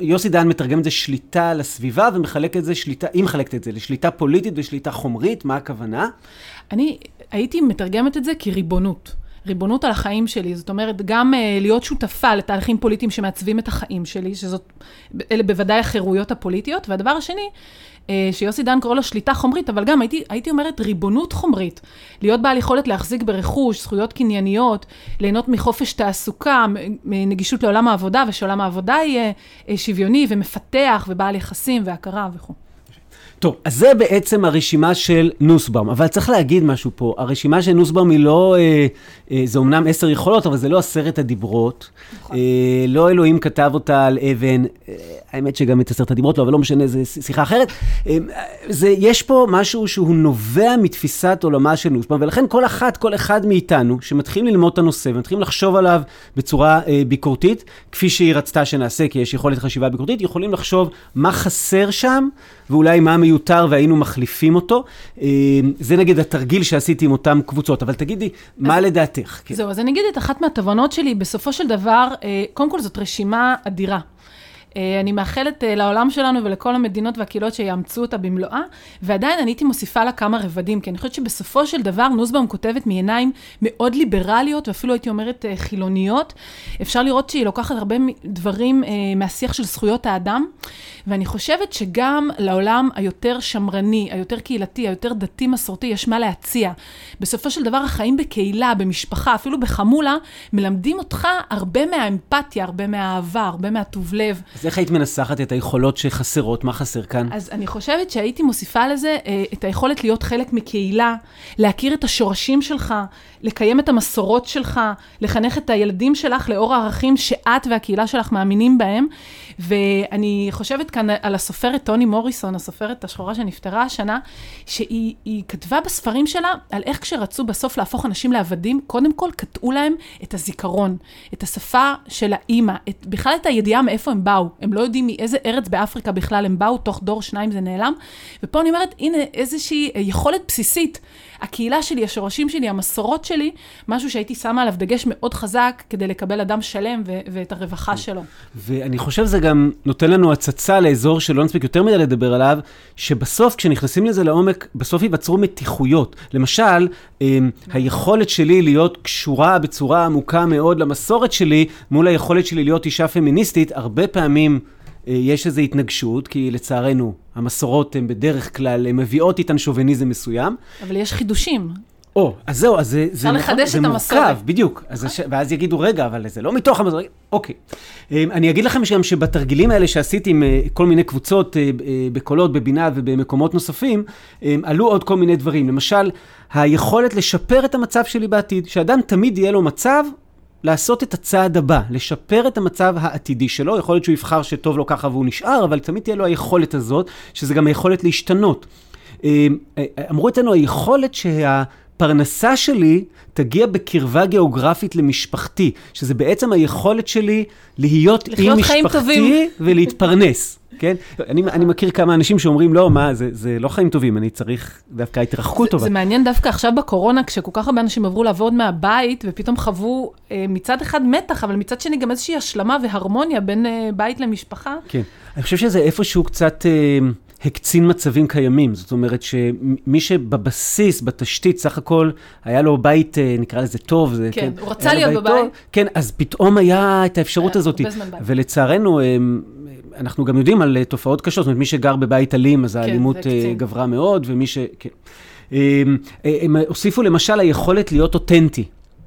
יוסי דהן מתרגם את זה שליטה על הסביבה ומחלק את זה שליטה, היא מחלקת את זה לשליטה פוליטית ושליטה חומרית, מה הכוונה? אני הייתי מתרגמת את זה כריבונות. ריבונות על החיים שלי, זאת אומרת, גם uh, להיות שותפה לתהליכים פוליטיים שמעצבים את החיים שלי, שזאת, אלה בוודאי החירויות הפוליטיות, והדבר השני, uh, שיוסי דן קורא לו שליטה חומרית, אבל גם הייתי, הייתי אומרת ריבונות חומרית, להיות בעל יכולת להחזיק ברכוש, זכויות קנייניות, ליהנות מחופש תעסוקה, מנגישות לעולם העבודה, ושעולם העבודה יהיה uh, שוויוני ומפתח ובעל יחסים והכרה וכו'. טוב, אז זה בעצם הרשימה של נוסבאום, אבל צריך להגיד משהו פה, הרשימה של נוסבאום היא לא, אה, אה, זה אומנם עשר יכולות, אבל זה לא עשרת הדיברות. נכון. אה, לא אלוהים כתב אותה על אבן, אה, האמת שגם את עשרת הדיברות לא, אבל לא משנה, זו שיחה אחרת. אה, זה, יש פה משהו שהוא נובע מתפיסת עולמה של נוסבאום, ולכן כל אחת, כל אחד מאיתנו, שמתחילים ללמוד את הנושא ומתחילים לחשוב עליו בצורה אה, ביקורתית, כפי שהיא רצתה שנעשה, כי יש יכולת חשיבה ביקורתית, יכולים לחשוב מה חסר שם, ואולי מה מיותר והיינו מחליפים אותו. אה, זה נגיד התרגיל שעשיתי עם אותן קבוצות, אבל תגידי, מה לדעתך? כן. זהו, אז אני אגיד את אחת מהתובנות שלי, בסופו של דבר, אה, קודם כל זאת רשימה אדירה. אה, אני מאחלת אה, לעולם שלנו ולכל המדינות והקהילות שיאמצו אותה במלואה, ועדיין אני הייתי מוסיפה לה כמה רבדים, כי אני חושבת שבסופו של דבר נוסבאום כותבת מעיניים מאוד ליברליות, ואפילו הייתי אומרת אה, חילוניות. אפשר לראות שהיא לוקחת הרבה דברים מהשיח של זכויות האדם, ואני חושבת שגם לעולם היותר שמרני, היותר קהילתי, היותר דתי מסורתי, יש מה להציע. בסופו של דבר החיים בקהילה, במשפחה, אפילו בחמולה, מלמדים אותך הרבה מהאמפתיה, הרבה מהאהבה, הרבה מהטוב לב. אז איך היית מנסחת את היכולות שחסרות? מה חסר כאן? אז אני חושבת שהייתי מוסיפה לזה אה, את היכולת להיות חלק מקהילה, להכיר את השורשים שלך, לקיים את המסורות שלך, לחנך את הילדים שלך לאור הערכים שאת והקהילה שלך מאמינים בהם. ואני חושבת כאן על הסופרת טוני מוריסון, הסופרת השחורה שנפטרה השנה, שהיא כתבה בספרים שלה על איך כשרצו בסוף להפוך אנשים לעבדים, קודם כל קטעו להם את הזיכרון, את השפה של האימא, את, בכלל את הידיעה מאיפה הם באו. הם לא יודעים מאיזה ארץ באפריקה בכלל הם באו, תוך דור שניים זה נעלם. ופה אני אומרת, הנה איזושהי יכולת בסיסית. הקהילה שלי, השורשים שלי, המסורות שלי, משהו שהייתי שמה עליו דגש מאוד חזק כדי לקבל אדם שלם ו- ואת הרווחה שלו. ואני חושב שזה גם נותן לנו הצצה לאזור שלא נספיק יותר מדי לדבר עליו, שבסוף, כשנכנסים לזה לעומק, בסוף ייווצרו מתיחויות. למשל, אמ, היכולת שלי להיות קשורה בצורה עמוקה מאוד למסורת שלי, מול היכולת שלי להיות אישה פמיניסטית, הרבה פעמים... אה, יש איזו התנגשות, כי לצערנו, המסורות הן בדרך כלל, הן מביאות איתן שוביניזם מסוים. אבל יש חידושים. או, אז זהו, אז זה, זה, נכון, זה מורכב, בדיוק. אז ש... ואז יגידו, רגע, אבל זה לא מתוך המסורת. אוקיי. אמ, אני אגיד לכם גם שבתרגילים האלה שעשיתי עם אה, כל מיני קבוצות אה, בקולות, בבינה ובמקומות נוספים, אמ, עלו עוד כל מיני דברים. למשל, היכולת לשפר את המצב שלי בעתיד, שאדם תמיד יהיה לו מצב לעשות את הצעד הבא, לשפר את המצב העתידי שלו. יכול להיות שהוא יבחר שטוב לו ככה והוא נשאר, אבל תמיד תהיה לו היכולת הזאת, שזה גם היכולת להשתנות. אמ, אמרו אצלנו, היכולת שה... פרנסה שלי תגיע בקרבה גיאוגרפית למשפחתי, שזה בעצם היכולת שלי להיות עם משפחתי ולהתפרנס. כן? אני, אני מכיר כמה אנשים שאומרים, לא, מה, זה, זה לא חיים טובים, אני צריך דווקא התרחקות טובה. זה מעניין דווקא עכשיו בקורונה, כשכל כך הרבה אנשים עברו לעבוד מהבית, ופתאום חוו אה, מצד אחד מתח, אבל מצד שני גם איזושהי השלמה והרמוניה בין אה, בית למשפחה. כן, אני חושב שזה איפשהו קצת... אה, הקצין מצבים קיימים. זאת אומרת שמי שבבסיס, בתשתית, סך הכל, היה לו בית, אה, נקרא לזה טוב. זה, כן, כן, הוא רצה להיות בבית. טוב, כן, אז פתאום היה את האפשרות הזאת. ולצערנו, אה, אנחנו גם יודעים על אה, תופעות קשות, זאת אומרת, מי שגר בבית אלים, אז כן, האלימות גברה מאוד, ומי ש... כן. הם הוסיפו למשל היכולת להיות אותנטי.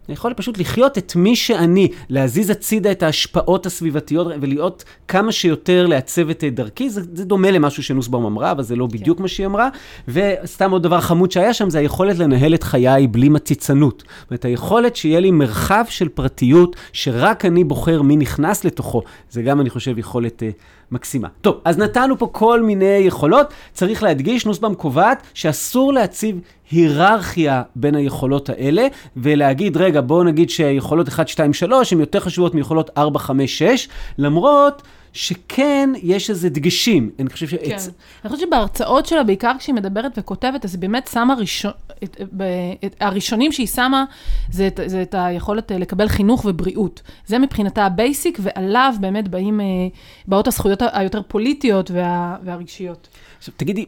אני יכול פשוט לחיות את מי שאני, להזיז הצידה את ההשפעות הסביבתיות ולהיות כמה שיותר לעצב את דרכי. זה, זה דומה למשהו שנוסבאום אמרה, אבל זה לא כן. בדיוק מה שהיא אמרה. וסתם עוד דבר חמוד שהיה שם, זה היכולת לנהל את חיי בלי מציצנות. זאת אומרת, היכולת שיהיה לי מרחב של פרטיות, שרק אני בוחר מי נכנס לתוכו. זה גם, אני חושב, יכולת... Uh, מקסימה. טוב, אז נתנו פה כל מיני יכולות. צריך להדגיש, נוסבאום קובעת שאסור להציב היררכיה בין היכולות האלה, ולהגיד, רגע, בואו נגיד שיכולות 1, 2, 3 הן יותר חשובות מיכולות 4, 5, 6, למרות שכן יש איזה דגשים. אני חושב ש... כן. אני חושבת שבהרצאות שלה, בעיקר כשהיא מדברת וכותבת, אז היא באמת שמה ראשון, את, את, הראשונים שהיא שמה, זה את, זה את היכולת אה, לקבל חינוך ובריאות. זה מבחינתה ה basic, ועליו באמת באים, אה, באות הזכויות היותר פוליטיות וה, והרגשיות. עכשיו, תגידי,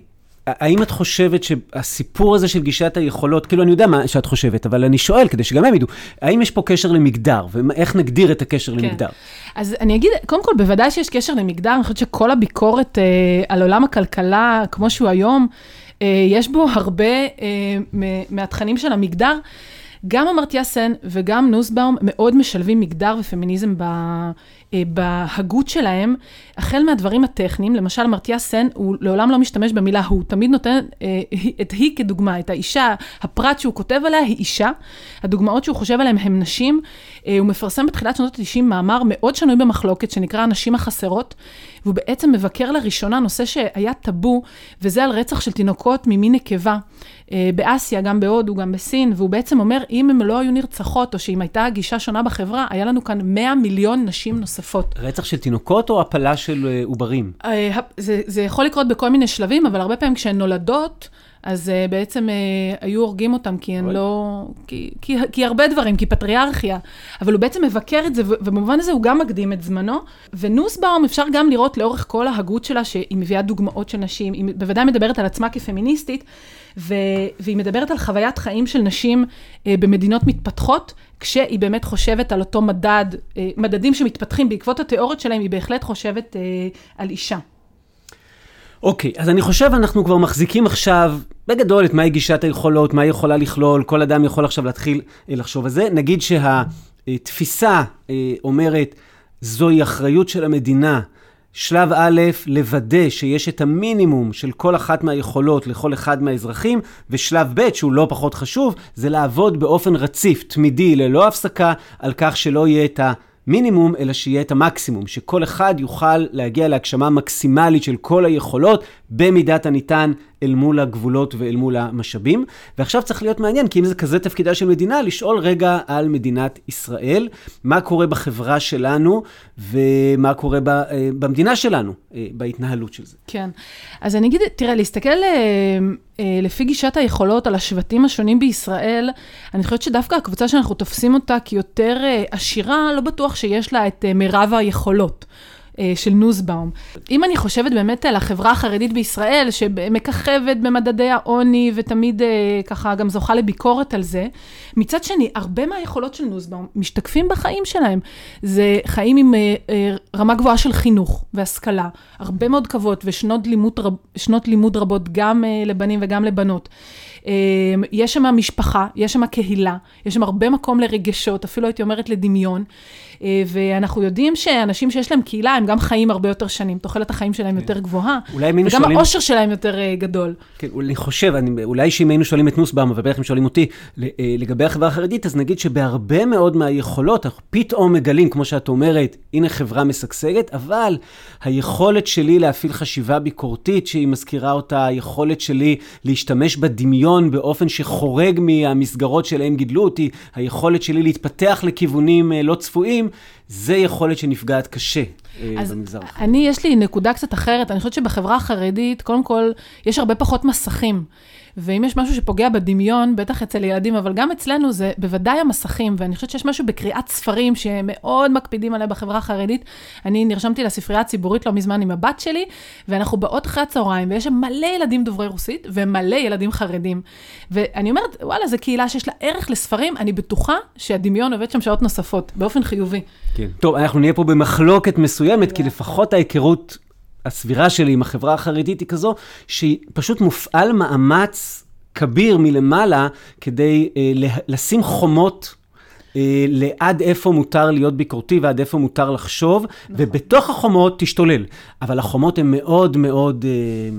האם את חושבת שהסיפור הזה של גישת היכולות, כאילו אני יודע מה שאת חושבת, אבל אני שואל כדי שגם הם ידעו, האם יש פה קשר למגדר, ואיך נגדיר את הקשר כן. למגדר? אז אני אגיד, קודם כל, בוודאי שיש קשר למגדר, אני חושבת שכל הביקורת אה, על עולם הכלכלה, כמו שהוא היום, אה, יש בו הרבה אה, מהתכנים של המגדר. גם אמרתיה סן וגם נוסבאום מאוד משלבים מגדר ופמיניזם ב, בהגות שלהם, החל מהדברים הטכניים, למשל אמרתיה סן, הוא לעולם לא משתמש במילה הוא, תמיד נותן אה, את היא כדוגמה, את האישה, הפרט שהוא כותב עליה היא אישה, הדוגמאות שהוא חושב עליהן הן נשים, אה, הוא מפרסם בתחילת שנות ה-90 מאמר מאוד שנוי במחלוקת, שנקרא הנשים החסרות, והוא בעצם מבקר לראשונה נושא שהיה טאבו, וזה על רצח של תינוקות ממין נקבה. אה, באסיה, גם בהודו, גם בסין, והוא בעצם אומר, אם הן לא היו נרצחות, או שאם הייתה גישה שונה בחברה, היה לנו כאן 100 מיליון נשים נוספות. רצח של תינוקות או הפלה של אה, עוברים? אה, זה, זה יכול לקרות בכל מיני שלבים, אבל הרבה פעמים כשהן נולדות, אז uh, בעצם uh, היו הורגים אותם, כי אוי. לא... כי, כי, כי הרבה דברים, כי פטריארכיה. אבל הוא בעצם מבקר את זה, ובמובן הזה הוא גם מקדים את זמנו. ונוסבאום אפשר גם לראות לאורך כל ההגות שלה, שהיא מביאה דוגמאות של נשים, היא בוודאי מדברת על עצמה כפמיניסטית, ו- והיא מדברת על חוויית חיים של נשים uh, במדינות מתפתחות, כשהיא באמת חושבת על אותו מדד, uh, מדדים שמתפתחים בעקבות התיאוריות שלהם, היא בהחלט חושבת uh, על אישה. אוקיי, אז אני חושב אנחנו כבר מחזיקים עכשיו, בגדול, את מהי גישת היכולות, מה היא יכולה לכלול, כל אדם יכול עכשיו להתחיל אה, לחשוב על זה. נגיד שהתפיסה אה, אומרת, זוהי אחריות של המדינה. שלב א', לוודא שיש את המינימום של כל אחת מהיכולות לכל אחד מהאזרחים, ושלב ב', שהוא לא פחות חשוב, זה לעבוד באופן רציף, תמידי, ללא הפסקה, על כך שלא יהיה את המינימום, אלא שיהיה את המקסימום, שכל אחד יוכל להגיע להגשמה מקסימלית של כל היכולות, במידת הניתן אל מול הגבולות ואל מול המשאבים. ועכשיו צריך להיות מעניין, כי אם זה כזה תפקידה של מדינה, לשאול רגע על מדינת ישראל, מה קורה בחברה שלנו ומה קורה ב, אה, במדינה שלנו, אה, בהתנהלות של זה. כן. אז אני אגיד, תראה, להסתכל אה, לפי גישת היכולות על השבטים השונים בישראל, אני חושבת שדווקא הקבוצה שאנחנו תופסים אותה כיותר עשירה, לא בטוח שיש לה את מירב היכולות. אה, של נוסבאום. אם אני חושבת באמת על החברה החרדית בישראל, שמככבת במדדי העוני ותמיד אה, ככה גם זוכה לביקורת על זה, מצד שני, הרבה מהיכולות של נוסבאום משתקפים בחיים שלהם. זה חיים עם אה, רמה גבוהה של חינוך והשכלה, הרבה מאוד כבוד ושנות לימוד, רב, לימוד רבות גם לבנים וגם לבנות. יש שם משפחה, יש שם קהילה, יש שם הרבה מקום לרגשות, אפילו הייתי אומרת לדמיון. אה, ואנחנו יודעים שאנשים שיש להם קהילה, הם גם חיים הרבה יותר שנים, תוחלת החיים שלהם יותר גבוהה, אולי אם היינו וגם שואלים- העושר שלהם יותר אה, גדול. כן, אני חושב, אני, אולי שאם היינו שואלים את נוסבאום, ובטח אם שואלים אותי, אה, לגבי החברה החרדית, אז נגיד שבהרבה מאוד מהיכולות, אנחנו פתאום מגלים, כמו שאת אומרת, הנה חברה משגשגת, אבל היכולת שלי להפעיל חשיבה ביקורתית, שהיא מזכירה אותה, היכולת שלי להשתמש בדמיון באופן שחורג מהמסגרות שלהם גידלו אותי, היכולת שלי להתפתח לכיוונים לא צפויים, זה יכולת שנפגעת קשה אה, אז במגזר. החרדי. אני, יש לי נקודה קצת אחרת. אני חושבת שבחברה החרדית, קודם כל, יש הרבה פחות מסכים. ואם יש משהו שפוגע בדמיון, בטח אצל ילדים, אבל גם אצלנו, זה בוודאי המסכים. ואני חושבת שיש משהו בקריאת ספרים שמאוד מקפידים עליה בחברה החרדית. אני נרשמתי לספרייה הציבורית לא מזמן עם הבת שלי, ואנחנו באות אחרי הצהריים, ויש שם מלא ילדים דוברי רוסית, ומלא ילדים חרדים. ואני אומרת, וואלה, זו קהילה שיש לה ערך לספרים, אני בטוחה שהדמיון עובד שם שעות נוספות, באופן חיובי. כן. טוב, אנחנו נהיה פה במחלוקת מסוימת, כי לפחות ההיכרות הסבירה שלי עם החברה החרדית היא כזו, שפשוט מופעל מאמץ כביר מלמעלה כדי אה, לשים חומות. אה, לעד איפה מותר להיות ביקורתי ועד איפה מותר לחשוב, נכון. ובתוך החומות תשתולל. אבל החומות הן מאוד מאוד אה,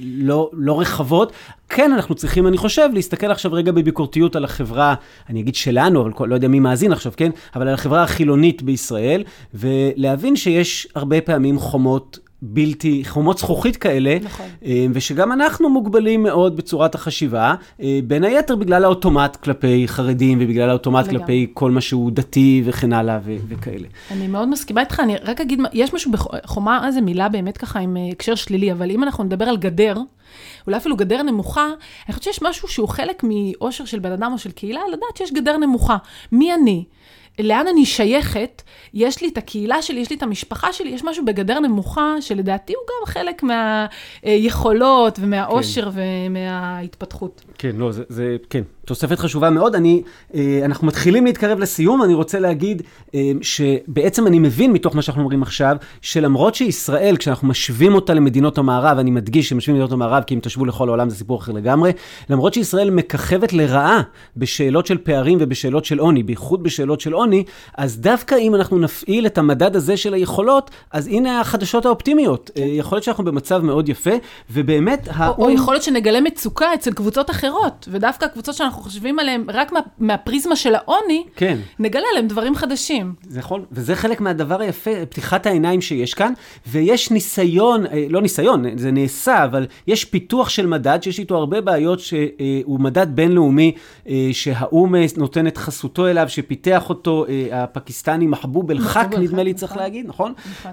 לא, לא רחבות. כן, אנחנו צריכים, אני חושב, להסתכל עכשיו רגע בביקורתיות על החברה, אני אגיד שלנו, אבל לא יודע מי מאזין עכשיו, כן? אבל על החברה החילונית בישראל, ולהבין שיש הרבה פעמים חומות בלתי, חומות זכוכית כאלה, נכון. אה, ושגם אנחנו מוגבלים מאוד בצורת החשיבה, אה, בין היתר בגלל האוטומט כלפי חרדים, ובגלל האוטומט לגמרי. כלפי כל מה שהוא דתי וכן הלאה ו- וכאלה. אני מאוד מסכימה איתך, אני רק אגיד, יש משהו בחומה, זו מילה באמת ככה עם אה, הקשר שלילי, אבל אם אנחנו נדבר על גדר, אולי אפילו גדר נמוכה, אני חושבת שיש משהו שהוא חלק מאושר של בן אדם או של קהילה, לדעת שיש גדר נמוכה. מי אני? לאן אני שייכת, יש לי את הקהילה שלי, יש לי את המשפחה שלי, יש משהו בגדר נמוכה, שלדעתי הוא גם חלק מהיכולות ומהאושר כן. ומההתפתחות. כן, לא, זה, זה, כן, תוספת חשובה מאוד. אני, אה, אנחנו מתחילים להתקרב לסיום, אני רוצה להגיד אה, שבעצם אני מבין מתוך מה שאנחנו אומרים עכשיו, שלמרות שישראל, כשאנחנו משווים אותה למדינות המערב, אני מדגיש שמשווים למדינות המערב, כי אם תשוו לכל העולם זה סיפור אחר לגמרי, למרות שישראל מככבת לרעה בשאלות של פערים ובשאלות של עוני, בייחוד בשאלות של עוני, אז דווקא אם אנחנו נפעיל את המדד הזה של היכולות, אז הנה החדשות האופטימיות. כן. יכול להיות שאנחנו במצב מאוד יפה, ובאמת... או, האום... או יכול להיות שנגלה מצוקה אצל קבוצות אחרות, ודווקא הקבוצות שאנחנו חושבים עליהן רק מה, מהפריזמה של העוני, כן. נגלה עליהן דברים חדשים. זה יכול, וזה חלק מהדבר היפה, פתיחת העיניים שיש כאן, ויש ניסיון, אה, לא ניסיון, זה נעשה, אבל יש פיתוח של מדד שיש איתו הרבה בעיות, שהוא מדד בינלאומי, אה, שהאו"ם נותן את חסותו אליו, שפיתח אותו הפקיסטני מחבוב אל-חק, נדמה לי צריך נכון. להגיד, נכון? נכון.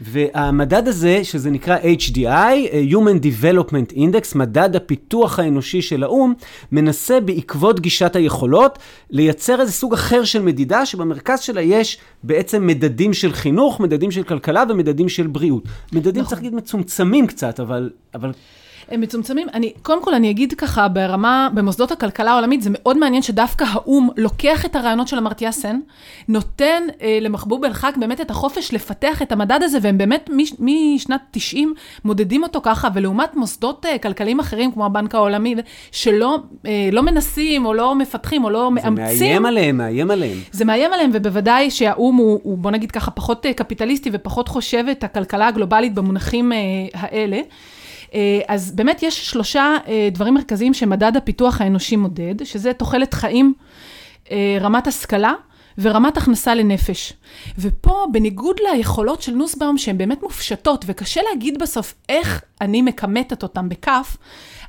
והמדד הזה, שזה נקרא HDI, Human Development Index, מדד הפיתוח האנושי של האו"ם, מנסה בעקבות גישת היכולות, לייצר איזה סוג אחר של מדידה, שבמרכז שלה יש בעצם מדדים של חינוך, מדדים של כלכלה ומדדים של בריאות. מדדים, נכון. צריך להגיד, מצומצמים קצת, אבל... אבל... הם מצומצמים. אני, קודם כל, אני אגיד ככה, ברמה, במוסדות הכלכלה העולמית, זה מאוד מעניין שדווקא האו"ם לוקח את הרעיונות של אמרתיה סן, נותן אה, למחבוב אל-חאק באמת את החופש לפתח את המדד הזה, והם באמת משנת 90 מודדים אותו ככה, ולעומת מוסדות אה, כלכליים אחרים, כמו הבנק העולמי, שלא אה, לא מנסים, או לא מפתחים, או לא זה מאמצים. זה מאיים עליהם, מאיים עליהם. זה מאיים עליהם, ובוודאי שהאו"ם הוא, הוא, בוא נגיד ככה, פחות אה, קפיטליסטי ופחות חושב את הכלכלה הגלובלית במונחים אה, האלה. אה, אז באמת יש שלושה אה, דברים מרכזיים שמדד הפיתוח האנושי מודד, שזה תוחלת חיים, אה, רמת השכלה ורמת הכנסה לנפש. ופה, בניגוד ליכולות של נוסבאום, שהן באמת מופשטות, וקשה להגיד בסוף איך אני מכמתת אותן בכף,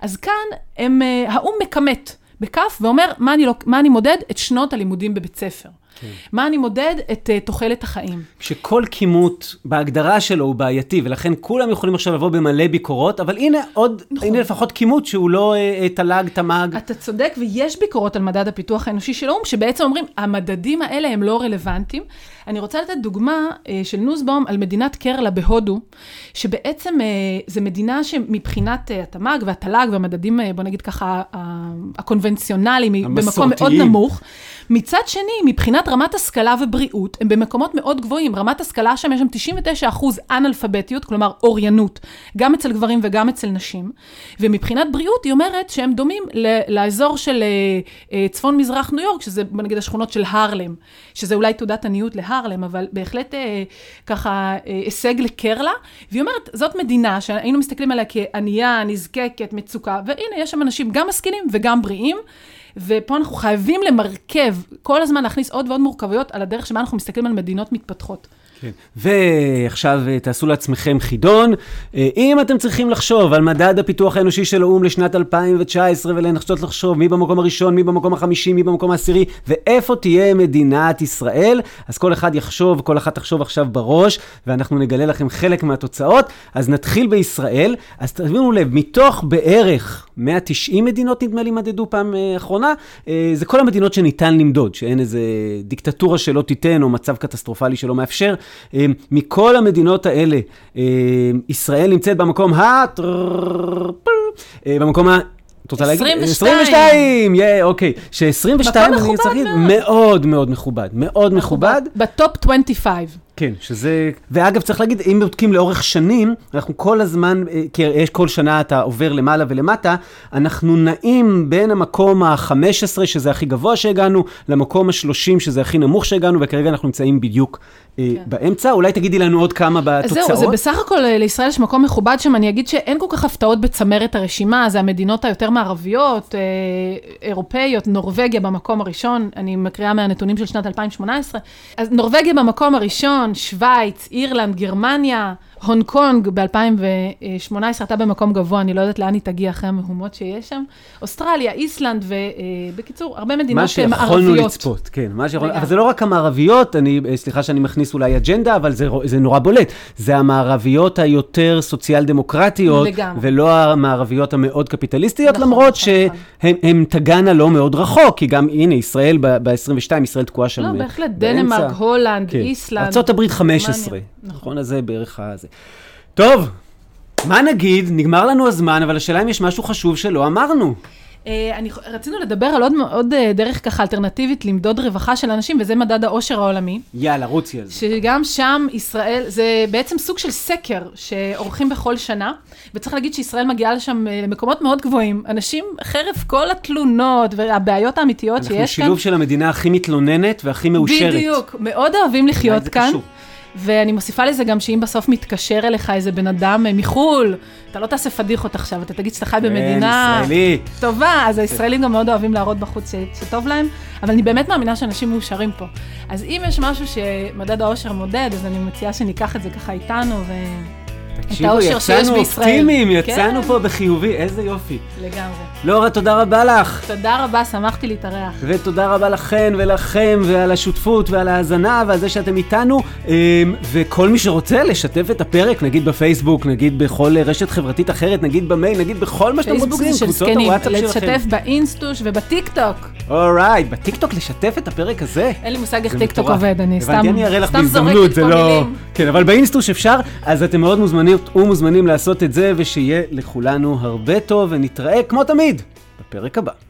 אז כאן הם, האו"ם מכמת בכף ואומר מה אני, לא, מה אני מודד? את שנות הלימודים בבית ספר. כן. מה אני מודד? את uh, תוחלת החיים. כשכל כימות בהגדרה שלו הוא בעייתי, ולכן כולם יכולים עכשיו לבוא במלא ביקורות, אבל הנה עוד, נכון. הנה לפחות כימות שהוא לא uh, תל"ג, תמ"ג. אתה צודק, ויש ביקורות על מדד הפיתוח האנושי של האו"ם, שבעצם אומרים, המדדים האלה הם לא רלוונטיים. אני רוצה לתת דוגמה uh, של נוסבאום על מדינת קרלה בהודו, שבעצם uh, זו מדינה שמבחינת uh, התמ"ג והתל"ג והמדדים, בוא נגיד ככה, הקונבנציונליים, במקום מאוד נמוך. מצד שני, מבחינת רמת השכלה ובריאות, הם במקומות מאוד גבוהים. רמת השכלה שם יש שם 99 אחוז אנאלפביתיות, כלומר אוריינות, גם אצל גברים וגם אצל נשים. ומבחינת בריאות, היא אומרת שהם דומים לאזור של צפון-מזרח ניו יורק, שזה נגיד השכונות של הרלם, שזה אולי תעודת עניות להרלם, אבל בהחלט uh, ככה uh, הישג לקרלה. והיא אומרת, זאת מדינה שהיינו מסתכלים עליה כענייה, נזקקת, מצוקה, והנה, יש שם אנשים גם משכילים וגם בריאים. ופה אנחנו חייבים למרכב, כל הזמן להכניס עוד ועוד מורכבויות על הדרך שבה אנחנו מסתכלים על מדינות מתפתחות. כן. ועכשיו אה, תעשו לעצמכם חידון. אה, אם אתם צריכים לחשוב על מדד הפיתוח האנושי של האו"ם לשנת 2019 ולנסות לחשוב מי במקום הראשון, מי במקום החמישי, מי במקום העשירי, ואיפה תהיה מדינת ישראל, אז כל אחד יחשוב, כל אחת תחשוב עכשיו בראש, ואנחנו נגלה לכם חלק מהתוצאות. אז נתחיל בישראל. אז תבינו לב, מתוך בערך 190 מדינות, נדמה לי, מדדו פעם אה, אחרונה, זה כל המדינות שניתן למדוד, שאין איזה דיקטטורה שלא תיתן, או מצב קטסטרופלי שלא מאפשר. אה, מכל המדינות האלה, אה, ישראל נמצאת במקום ה... אה, במקום ה... את רוצה להגיד? 22. 22, יא, אוקיי. ש-22, אני צריך להגיד, מאוד מאוד מכובד. מאוד מכובד. בטופ 25. כן, שזה... ואגב, צריך להגיד, אם בודקים לאורך שנים, אנחנו כל הזמן, אה, כי יש כל שנה אתה עובר למעלה ולמטה, אנחנו נעים בין המקום ה-15, שזה הכי גבוה שהגענו, למקום ה-30, שזה הכי נמוך שהגענו, וכרגע אנחנו נמצאים בדיוק אה, כן. באמצע. אולי תגידי לנו עוד כמה בתוצאות. זהו, זה בסך הכל אה, לישראל יש מקום מכובד שם, אני אגיד שאין כל כך הפתעות בצמרת הרשימה, זה המדינות היותר מערביות, אירופאיות, נורבגיה במקום הראשון, אני מקריאה מהנתונים של שנת 2018. אז נורבגיה במקום הראשון, שווייץ, אירלנד, גרמניה, הונג קונג ב-2018 הייתה במקום גבוה, אני לא יודעת לאן היא תגיע אחרי המהומות שיש שם. אוסטרליה, איסלנד, ובקיצור, הרבה מדינות מה מערביות. שיכולנו לצפות, כן. מה שיכול... אבל זה לא רק המערביות, אני, סליחה שאני מכניס אולי אג'נדה, אבל זה, זה נורא בולט. זה המערביות היותר סוציאל דמוקרטיות, לגמרי. ולא המערביות המאוד קפיטליסטיות, נכון, למרות נכון, שהן תגענה לא מאוד רחוק, כי גם, הנה, ישראל ב-22, ישראל תקועה שם לא, באמצע. בהחלט, דנמרק, הולנד, כן. איסלנד. ארה"ב 15, גרמניה, נכון, אז זה בערך הזה. טוב, מה נגיד? נגמר לנו הזמן, אבל השאלה אם יש משהו חשוב שלא אמרנו. אה, אני, רצינו לדבר על עוד, עוד אה, דרך ככה אלטרנטיבית למדוד רווחה של אנשים, וזה מדד העושר העולמי. יאללה, רוצי על זה. שגם שם ישראל, זה בעצם סוג של סקר שעורכים בכל שנה, וצריך להגיד שישראל מגיעה לשם אה, למקומות מאוד גבוהים. אנשים, חרף כל התלונות והבעיות האמיתיות אנחנו שיש כאן, שילוב של המדינה הכי מתלוננת והכי מאושרת. בדיוק, מאוד אוהבים לחיות כאן. קשור. ואני מוסיפה לזה גם שאם בסוף מתקשר אליך איזה בן אדם אה, מחו"ל, אתה לא תעשה פדיחות עכשיו, אתה תגיד שאתה חי במדינה כן, ישראלי. טובה, אז הישראלים גם מאוד אוהבים להראות בחוץ שטוב להם, אבל אני באמת מאמינה שאנשים מאושרים פה. אז אם יש משהו שמדד האושר מודד, אז אני מציעה שניקח את זה ככה איתנו, ו... תקשיבו, יצאנו. אופטימיים, יצאנו כן. פה בחיובי, איזה יופי. לגמרי. לורה, תודה רבה לך. תודה רבה, שמחתי להתארח. ותודה רבה לכן ולכם ועל השותפות ועל ההאזנה ועל זה שאתם איתנו. אמ, וכל מי שרוצה לשתף את הפרק, נגיד בפייסבוק, נגיד בכל רשת חברתית אחרת, נגיד במייל, נגיד בכל מה שאתם רוצים, פייסבוק זה של קבוצות זקנים, הוואטסאפ שלכם. לשתף באינסטוש ובטיקטוק. alright, בטיקטוק לשתף את הפרק הזה. אין לי מושג איך טיקטוק. עובד, אני סתם זורקת פה לא... מילים. כן, אבל באינסטוש אפשר, אז אתם מאוד מוזמנים ומוזמנים לעשות את זה, ושיהיה לכולנו הרבה טוב, ונתראה כמו תמיד בפרק הבא.